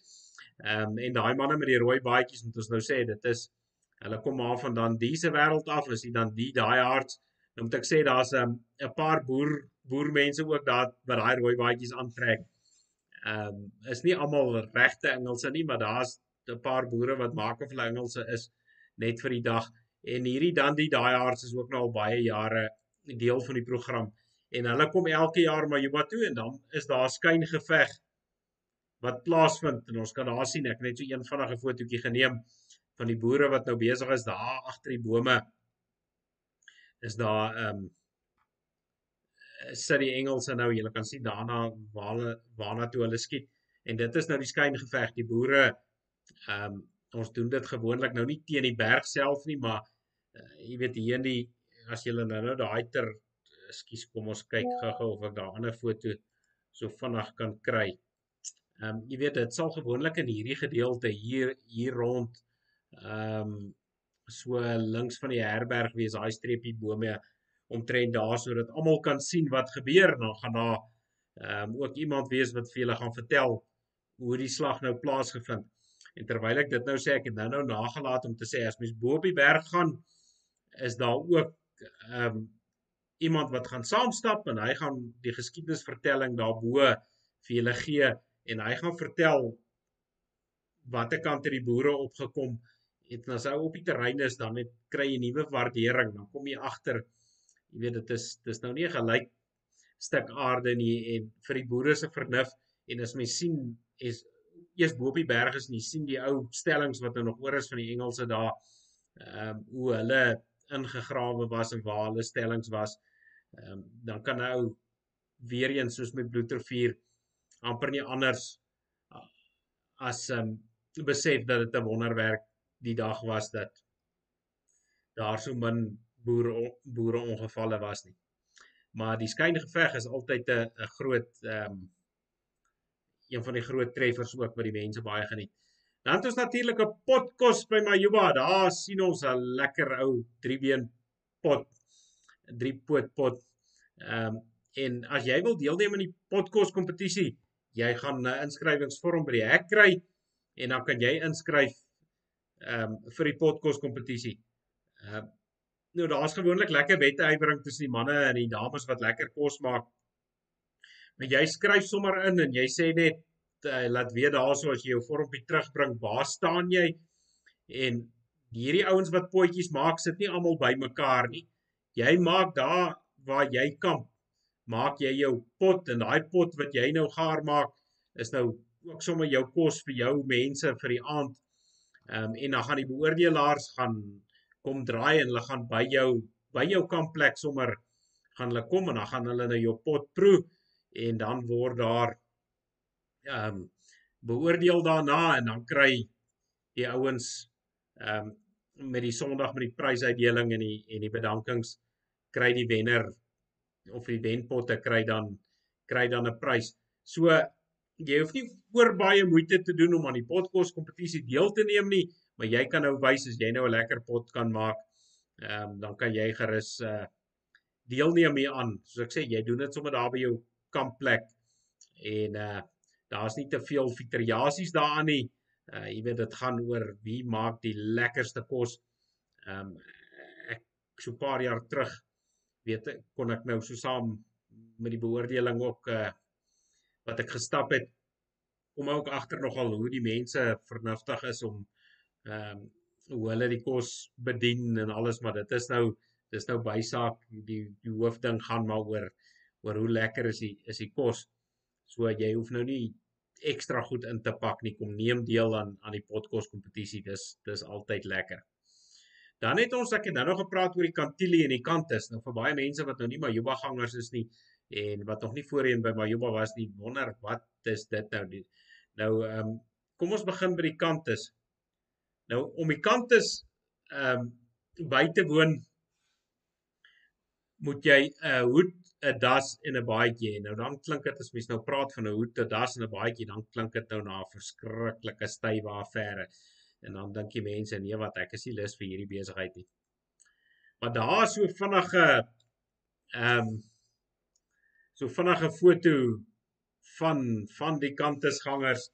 Ehm um, en daai manne met die rooi baadjies moet ons nou sê dit is hulle kom maar van dan diese wêreld af is dit dan die daai harts. Nou moet ek sê daar's 'n um, 'n paar boer boermense ook daar wat daai rooi baadjies aantrek. Ehm um, is nie almal regte Engelse nie, maar daar's 'n paar boere wat maak of hulle Engelse is net vir die dag. En hierdie dan die daai harts is ook nou al baie jare deel van die program en hulle kom elke jaar maar Juba toe en dan is daar skyn geveg wat plaasvind en ons kan daar sien ek net so een vinnige fotootjie geneem van die boere wat nou besig is daar agter die bome is daar ehm um, sit die Engelse nou jy kan sien daarna waar hulle waarna toe hulle skiet. En dit is nou die skyn geveg die boere ehm um, ons doen dit gewoonlik nou nie teen die berg self nie maar uh, jy weet hier in die as jy nou nou daai ter ekskuus, kom ons kyk gou-gou of ek daar 'n ander foto so vinnig kan kry. Ehm um, jy weet dit sal gewoonlik in hierdie gedeelte hier hier rond ehm um, so links van die herberg wees daai streepie bome omtrent daar sodat almal kan sien wat gebeur dan gaan daar ehm um, ook iemand wees wat vir julle gaan vertel hoe die slag nou plaasgevind. En terwyl ek dit nou sê ek het nou nou nagelaat om te sê as mens bo op die berg gaan is daar ook ehm um, iemand wat gaan saamstap en hy gaan die geskiedenisvertelling daarbo vir julle gee en hy gaan vertel watter kant het die boere opgekom het en as hy op die terrein is dan het kry jy nuwe waardering dan kom jy agter jy weet dit is dis nou nie 'n gelyk stuk aarde nie en vir die boere se vernuf en as mens sien is eers bo op die berg is en jy sien die ou stellings wat nou nog oor is van die Engelse daar ehm um, hoe hulle ingegrawe was en waar hulle stellings was ehm um, dan kan nou weer eens soos met bloedrivier amper nie anders as ehm um, besef dat dit 'n wonderwerk die dag was dat daar so min boere boere ongevalle was nie. Maar die skynegeveg is altyd 'n 'n groot ehm um, een van die groot treffers ook wat die mense baie geniet. Dan het ons natuurlik 'n potkos by Majuba. Daar sien ons 'n lekker ou driebeen pot 'n drie poot pot. Ehm um, en as jy wil deelneem aan die potkos kompetisie, jy gaan 'n inskrywingsvorm by die hek kry en dan kan jy inskryf ehm um, vir die potkos kompetisie. Ehm uh, nou daar's gewoonlik lekker wedteyering tussen die manne en die dames wat lekker kos maak. Maar jy skryf sommer in en jy sê net uh, laat weet daarso as jy jou vormpie terugbring, waar staan jy? En hierdie ouens wat potjies maak, sit nie almal bymekaar nie jy maak daar waar jy kamp, maak jy jou pot en daai pot wat jy nou gaar maak is nou ook sommer jou kos vir jou mense vir die aand. Ehm um, en dan gaan die beoordelaars gaan kom draai en hulle gaan by jou by jou kampplek sommer gaan hulle kom en dan gaan hulle nou jou pot proe en dan word daar ehm um, beoordeel daarna en dan kry die ouens ehm um, met die Sondag met die prysuitdeling en die en die bedankings kry die wenner of die wenpotte kry dan kry dan 'n prys. So jy hoef nie oor baie moeite te doen om aan die potkos kompetisie deel te neem nie, maar jy kan nou wys as jy nou 'n lekker pot kan maak. Ehm um, dan kan jy gerus uh deelneem hier aan. Soos ek sê, jy doen dit sommer daar by jou kampplek en uh daar's nie te veel fiteriasies daaraan nie. Uh jy weet dit gaan oor wie maak die lekkerste kos. Ehm um, ek so 'n paar jaar terug weet ek kon ek nou so saam met die beoordeling ook uh wat ek gestap het kom ook agter nogal hoe die mense vernuftig is om ehm um, hoe hulle die kos bedien en alles maar dit is nou dis nou bysaak die die hoofding gaan maar oor oor hoe lekker is die is die kos. So jy hoef nou nie ekstra goed in te pak nie. Kom neem deel aan aan die potkos kompetisie. Dis dis altyd lekker. Dan het ons ek het nou nog gepraat oor die Kantili en die Kantus. Nou vir baie mense wat nou nie Majuba gangers is nie en wat nog nie voorheen by Majuba was nie, wonder wat is dit nou die Nou ehm um, kom ons begin by die Kantus. Nou om die Kantus ehm um, by te woon moet jy 'n uh, hoed 'n das en 'n baadjie hê. Nou dan klink dit as mens nou praat van 'n hoed, 'n das en 'n baadjie, dan klink dit nou na 'n verskriklike stywe affære. En dan dink jy mense, nee wat, ek is nie lus vir hierdie besigheid nie. Maar daar is so vinnige ehm um, so vinnige foto van van die kantusgangers.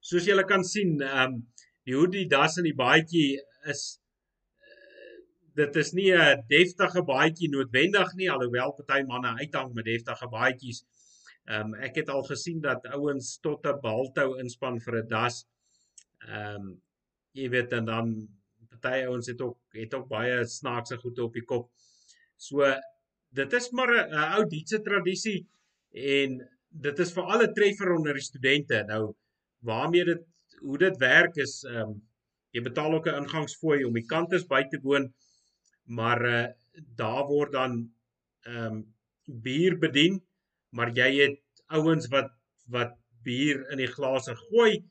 Soos julle kan sien, ehm um, die hoed, die das en die baadjie is dit is nie 'n deftige baadjie noodwendig nie alhoewel party manne uithang met deftige baadjies. Ehm um, ek het al gesien dat ouens tot 'n baltou inspan vir 'n das. Ehm um, jy weet en dan party ouens het ook het ook baie snaakse goede op die kop. So dit is maar 'n ou dietse tradisie en dit is vir alle treffer onder die studente. Nou waarmee dit hoe dit werk is ehm um, jy betaal ook 'n ingangsfooi om die kantes by te woon maar uh, daar word dan ehm um, bier bedien, maar jy het ouens wat wat bier in die glase gooi.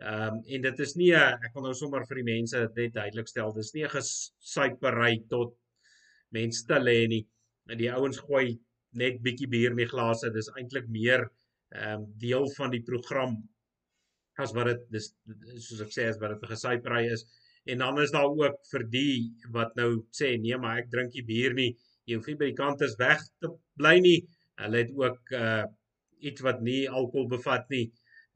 Ehm um, en dit is nie 'n ek wil nou sommer vir die mense net duidelik stel, dis nie 'n gesuipery tot mense te lê nie. En die ouens gooi net bietjie bier in die glase. Dis eintlik meer ehm um, deel van die program as wat dit dis soos ek sê as wat dit 'n gesuipery is. En dan is daar ook vir die wat nou sê nee, maar ek drink nie bier nie. Jy hoef nie by die kant is weg te bly nie. Hulle het ook uh iets wat nie alkohol bevat nie.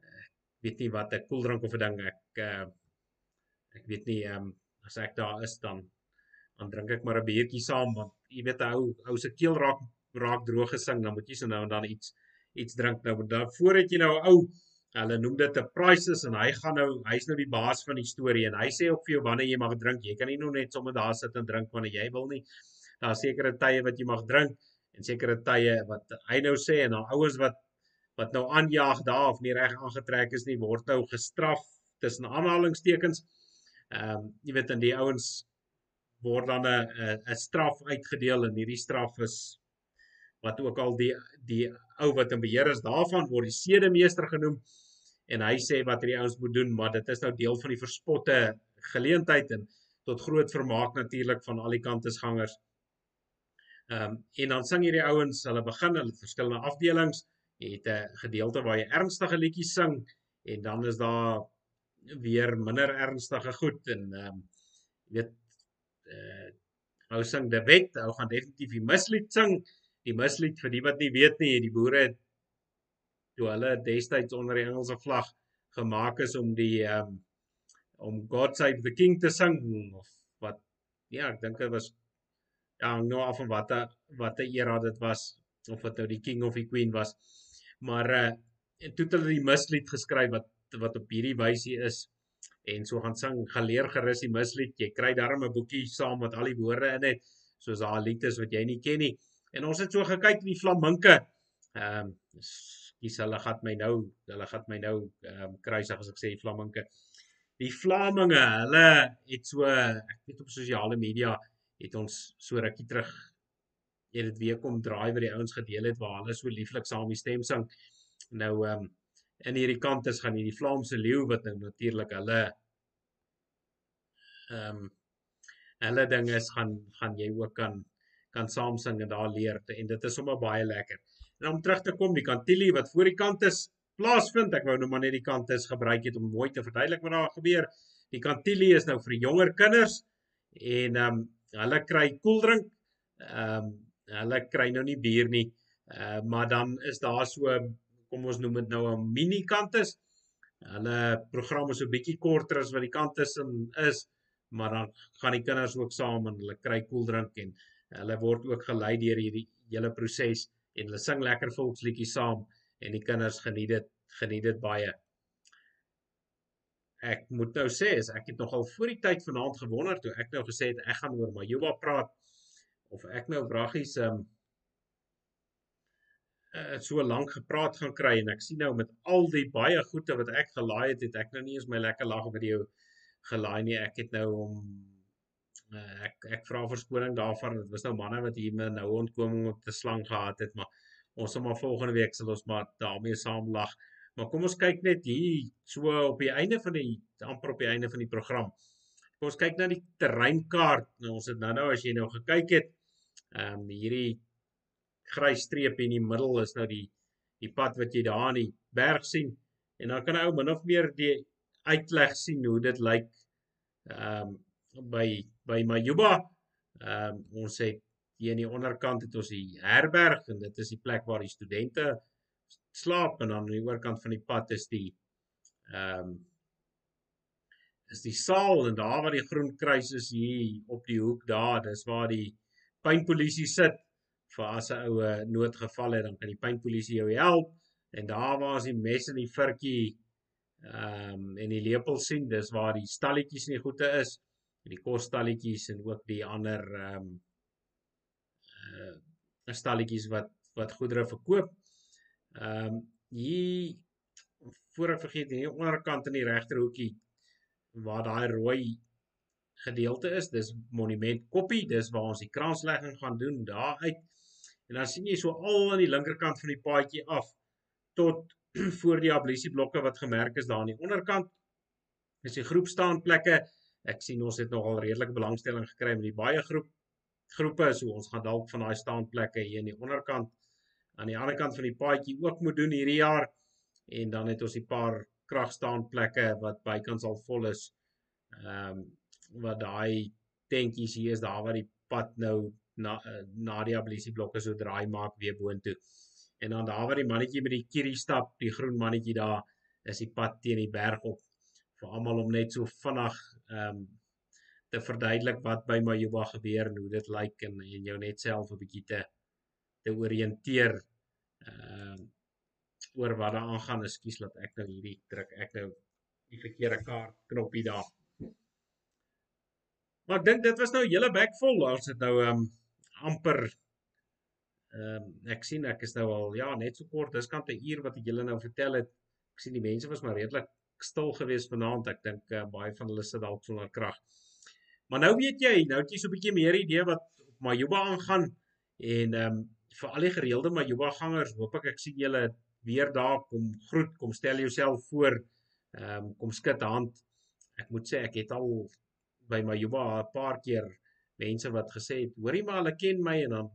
Ek weet nie wat 'n koeldrank of 'n ding ek uh ek weet nie ehm um, as ek daar is dan dan drink ek maar 'n biertjie saam want jy weet ou ou se keel raak raak droog gesing dan moet jy so nou en dan iets iets drink nou dan voordat jy nou ou Hulle noem dit 'n prices en hy gaan nou hy's nou die baas van die storie en hy sê ook vir jou wanneer jy mag drink. Jy kan nie nou net sommer daar sit en drink wanneer jy wil nie. Daar's sekere tye wat jy mag drink en sekere tye wat hy nou sê en dan ouens wat wat nou aanjaag daar of nie reg aangetrek is nie word nou gestraf tussen aanhalingstekens. Ehm um, jy weet dan die ouens word dan 'n 'n straf uitgedeel en hierdie straf is wat ook al die die ou wat in beheer is daarvan word die sedemeester genoem en hy sê wat hierdie ouens moet doen, maar dit is nou deel van die verspotte geleentheid en tot groot vermaak natuurlik van al die kantesgangers. Ehm um, en dan sing hierdie ouens, hulle begin hulle verskillende afdelings, jy het 'n gedeelte waar jy ernstige liedjies sing en dan is daar weer minder ernstige goed en ehm um, jy weet uh, ou sing die wet, ou gaan definitief die mislied sing. Die mislied vir die wat nie weet nie, die boere het toe hulle destyds onder die Engelse vlag gemaak is om die um om God Save the King te sing of wat ja, ek dink dit was ja, nou af van watter watter era dit was of wat nou die king of die queen was. Maar uh en toe het hulle die mislied geskryf wat wat op hierdie wysie is en so gaan sing geleer gerus die mislied. Jy kry darm 'n boekie saam met al die woorde in dit soos daai lied is wat jy nie ken nie. En ons het so gekyk die flaminke. Ehm um, kies hulle gat my nou, hulle gat my nou ehm um, kruisig as ek sê flaminke. Die Vlaminge, hulle het so ek weet op sosiale media het ons so rukkie terug het dit weer kom draai wat die ouens gedeel het waar hulle so lieflik saam die stem sing. Nou ehm um, in hierdie kant is gaan hierdie Vlaamse leeu wat nou natuurlik hulle ehm um, hulle ding is gaan gaan jy ook kan kan saam sing en daar leer en dit is sommer baie lekker. En om terug te kom, die kantili wat voor die kant is plaasvind, ek wou nou maar net die kant is gebruik het om mooi te verduidelik wat daar gebeur. Die kantili is nou vir jonger kinders en ehm um, hulle kry koeldrink. Ehm um, hulle kry nou nie bier nie. Uh, maar dan is daar so kom ons noem dit nou 'n mini kantus. Hulle program is so bietjie korter as wat die kantus is, maar dan gaan die kinders ook saam en hulle kry koeldrink en hulle word ook gelei deur hierdie hele proses en hulle sing lekker volksliedjies saam en die kinders geniet dit geniet dit baie. Ek moet nou sê as ek het nogal voor die tyd vanaand gewonder toe ek nou gesê het ek gaan oor Majuba praat of ek nou wraggies um uh, so lank gepraat gaan kry en ek sien nou met al die baie goeie wat ek gelaai het, het ek nou nie eens my lekker lag video gelaai nie. Ek het nou om uh, ek ek vra verskoning daarvan. Dit was nou manne wat hier met nou ontkoming op te slang gehad het, maar ons sal maar volgende week sal ons maar daarmee saam lag. Maar kom ons kyk net hier so op die einde van die amper op die einde van die program. Kom ons kyk na die terreinkaart. Nou ons het nou-nou as jy nou gekyk het, ehm um, hierdie grys streep in die middel is nou die die pad wat jy daar in die berg sien en dan kan 'n ou min of meer die uitleg sien hoe dit lyk ehm um, by by Majuba. Ehm um, ons het hier aan die onderkant het ons die herberg en dit is die plek waar die studente slaap en dan aan die oorkant van die pad is die ehm um, is die saal en daar waar die groen kruis is hier op die hoek daar, dis waar die pynpolisie sit vir as 'n oue noodgeval het, dan kan die pynpolisie jou help. En daar waar as die mes in die virkie ehm um, en die lepel sien, dis waar die stalletjies en die goede is, en die kosstalletjies en ook die ander ehm um, uh stalletjies wat wat goedere verkoop. Ehm um, hier voor ek vergeet, hier onderkant in die regterhoekie waar daai rooi gedeelte is, dis monument koppie, dis waar ons die kranslegging gaan doen daar uit. En dan sien jy so al aan die linkerkant van die paadjie af tot voor die ablisieblokke wat gemerk is daar aan die onderkant. Dis die groepstaanplekke. Ek sien ons het nogal redelike belangstelling gekry met die baie groep groepe, so ons gaan dalk van daai staanplekke hier aan die onderkant aan die ander kant van die paadjie ook moet doen hierdie jaar. En dan het ons 'n paar kragstaanplekke wat bykans al vol is. Ehm um, wat daai tentjies hier is daar waar die pad nou na eh, na die abilisie blokke so draai maak weer boontoe. En dan daar waar die mannetjie met die kierie stap, die groen mannetjie daar, is die pad teen die berg op vir almal om net so vinnig ehm um, te verduidelik wat by Majuba gebeur en hoe dit lyk en en jou net self 'n bietjie te te orienteer ehm uh, oor wat daar aangaan. Ekskuus dat ek nou hierdie druk ek nou die verkeerde kaart knoppie daar. Maar ek dink dit was nou hele bek vol. Ons het nou ehm um, amper ehm um, ek sien ek is nou al ja, net so kort. Dis kant 'n uur wat ek julle nou vertel het. Ek sien die mense was maar redelik stil geweest vanaand. Ek dink uh, baie van hulle sit dalk sonder krag. Maar nou weet jy, nou het jy so 'n bietjie meer idee wat op Majuba aangaan en ehm um, vir al die gereelde Majuba gangers, hoop ek ek sien julle weer daar kom groet, kom stel jouself voor. Ehm um, kom skud hand. Ek moet sê ek het al by my Juba 'n paar keer mense wat gesê het, hoorie maar hulle ken my en dan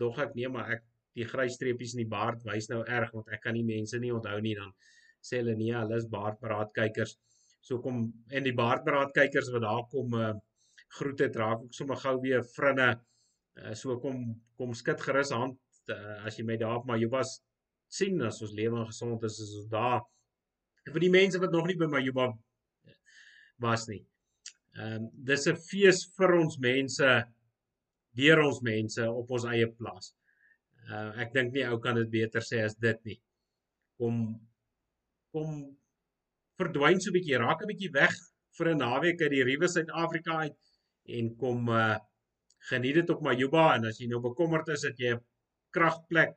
dog ek nee maar ek die grys streepies in die baard wys nou erg want ek kan nie mense nie onthou nie dan sê hulle nee, hulle is baardberaadkykers. So kom en die baardberaadkykers wat daar kom uh, groete draak ook sommer gou weer vrinne. Uh, so kom kom skud gerus hand uh, as jy my daar op my Juba sien as ons lewe en gesond is is ons daar. Vir die mense wat nog nie by my Juba was nie. Ehm um, dis 'n fees vir ons mense deur ons mense op ons eie plaas. Uh ek dink nie ou kan dit beter sê as dit nie. Kom kom verdwyn so 'n bietjie, raak 'n bietjie weg vir 'n naweek uit die Riewe Suid-Afrika uit en kom uh geniet dit op Majuba en as jy nou bekommerd is dat jy 'n kragplek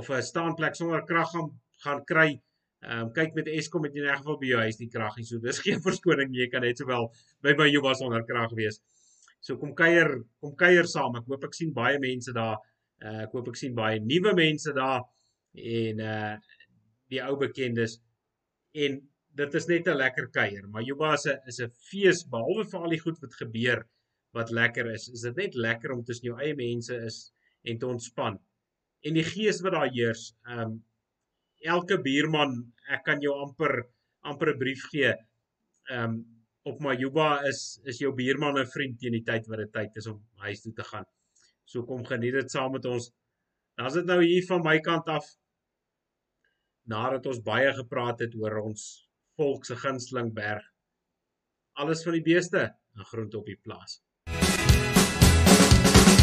of 'n staanplek sonder krag gaan gaan kry, Ehm um, kyk met Eskom het jy in elk geval by jou huis die krag nie. So dis geen verskoning nie. Jy kan net sowel by by jou was onder krag wees. So kom kuier, kom kuier saam. Ek hoop ek sien baie mense daar. Uh, ek hoop ek sien baie nuwe mense daar en uh die ou bekendes en dit is net 'n lekker kuier. Maar Juba is 'n is 'n fees behalwe vir al die goed wat gebeur wat lekker is. Is dit net lekker om tussen jou eie mense is en te ontspan. En die gees wat daar heers, ehm um, elke buurman, ek kan jou amper amper 'n brief gee. Ehm um, op my Juba is is jou buurman 'n vriend teen die tyd wat dit tyd is om huis toe te gaan. So kom geniet dit saam met ons. Dan is dit nou hier van my kant af. nadat ons baie gepraat het oor ons volk se gunsteling berg. Alles van die beeste en groente op die plaas.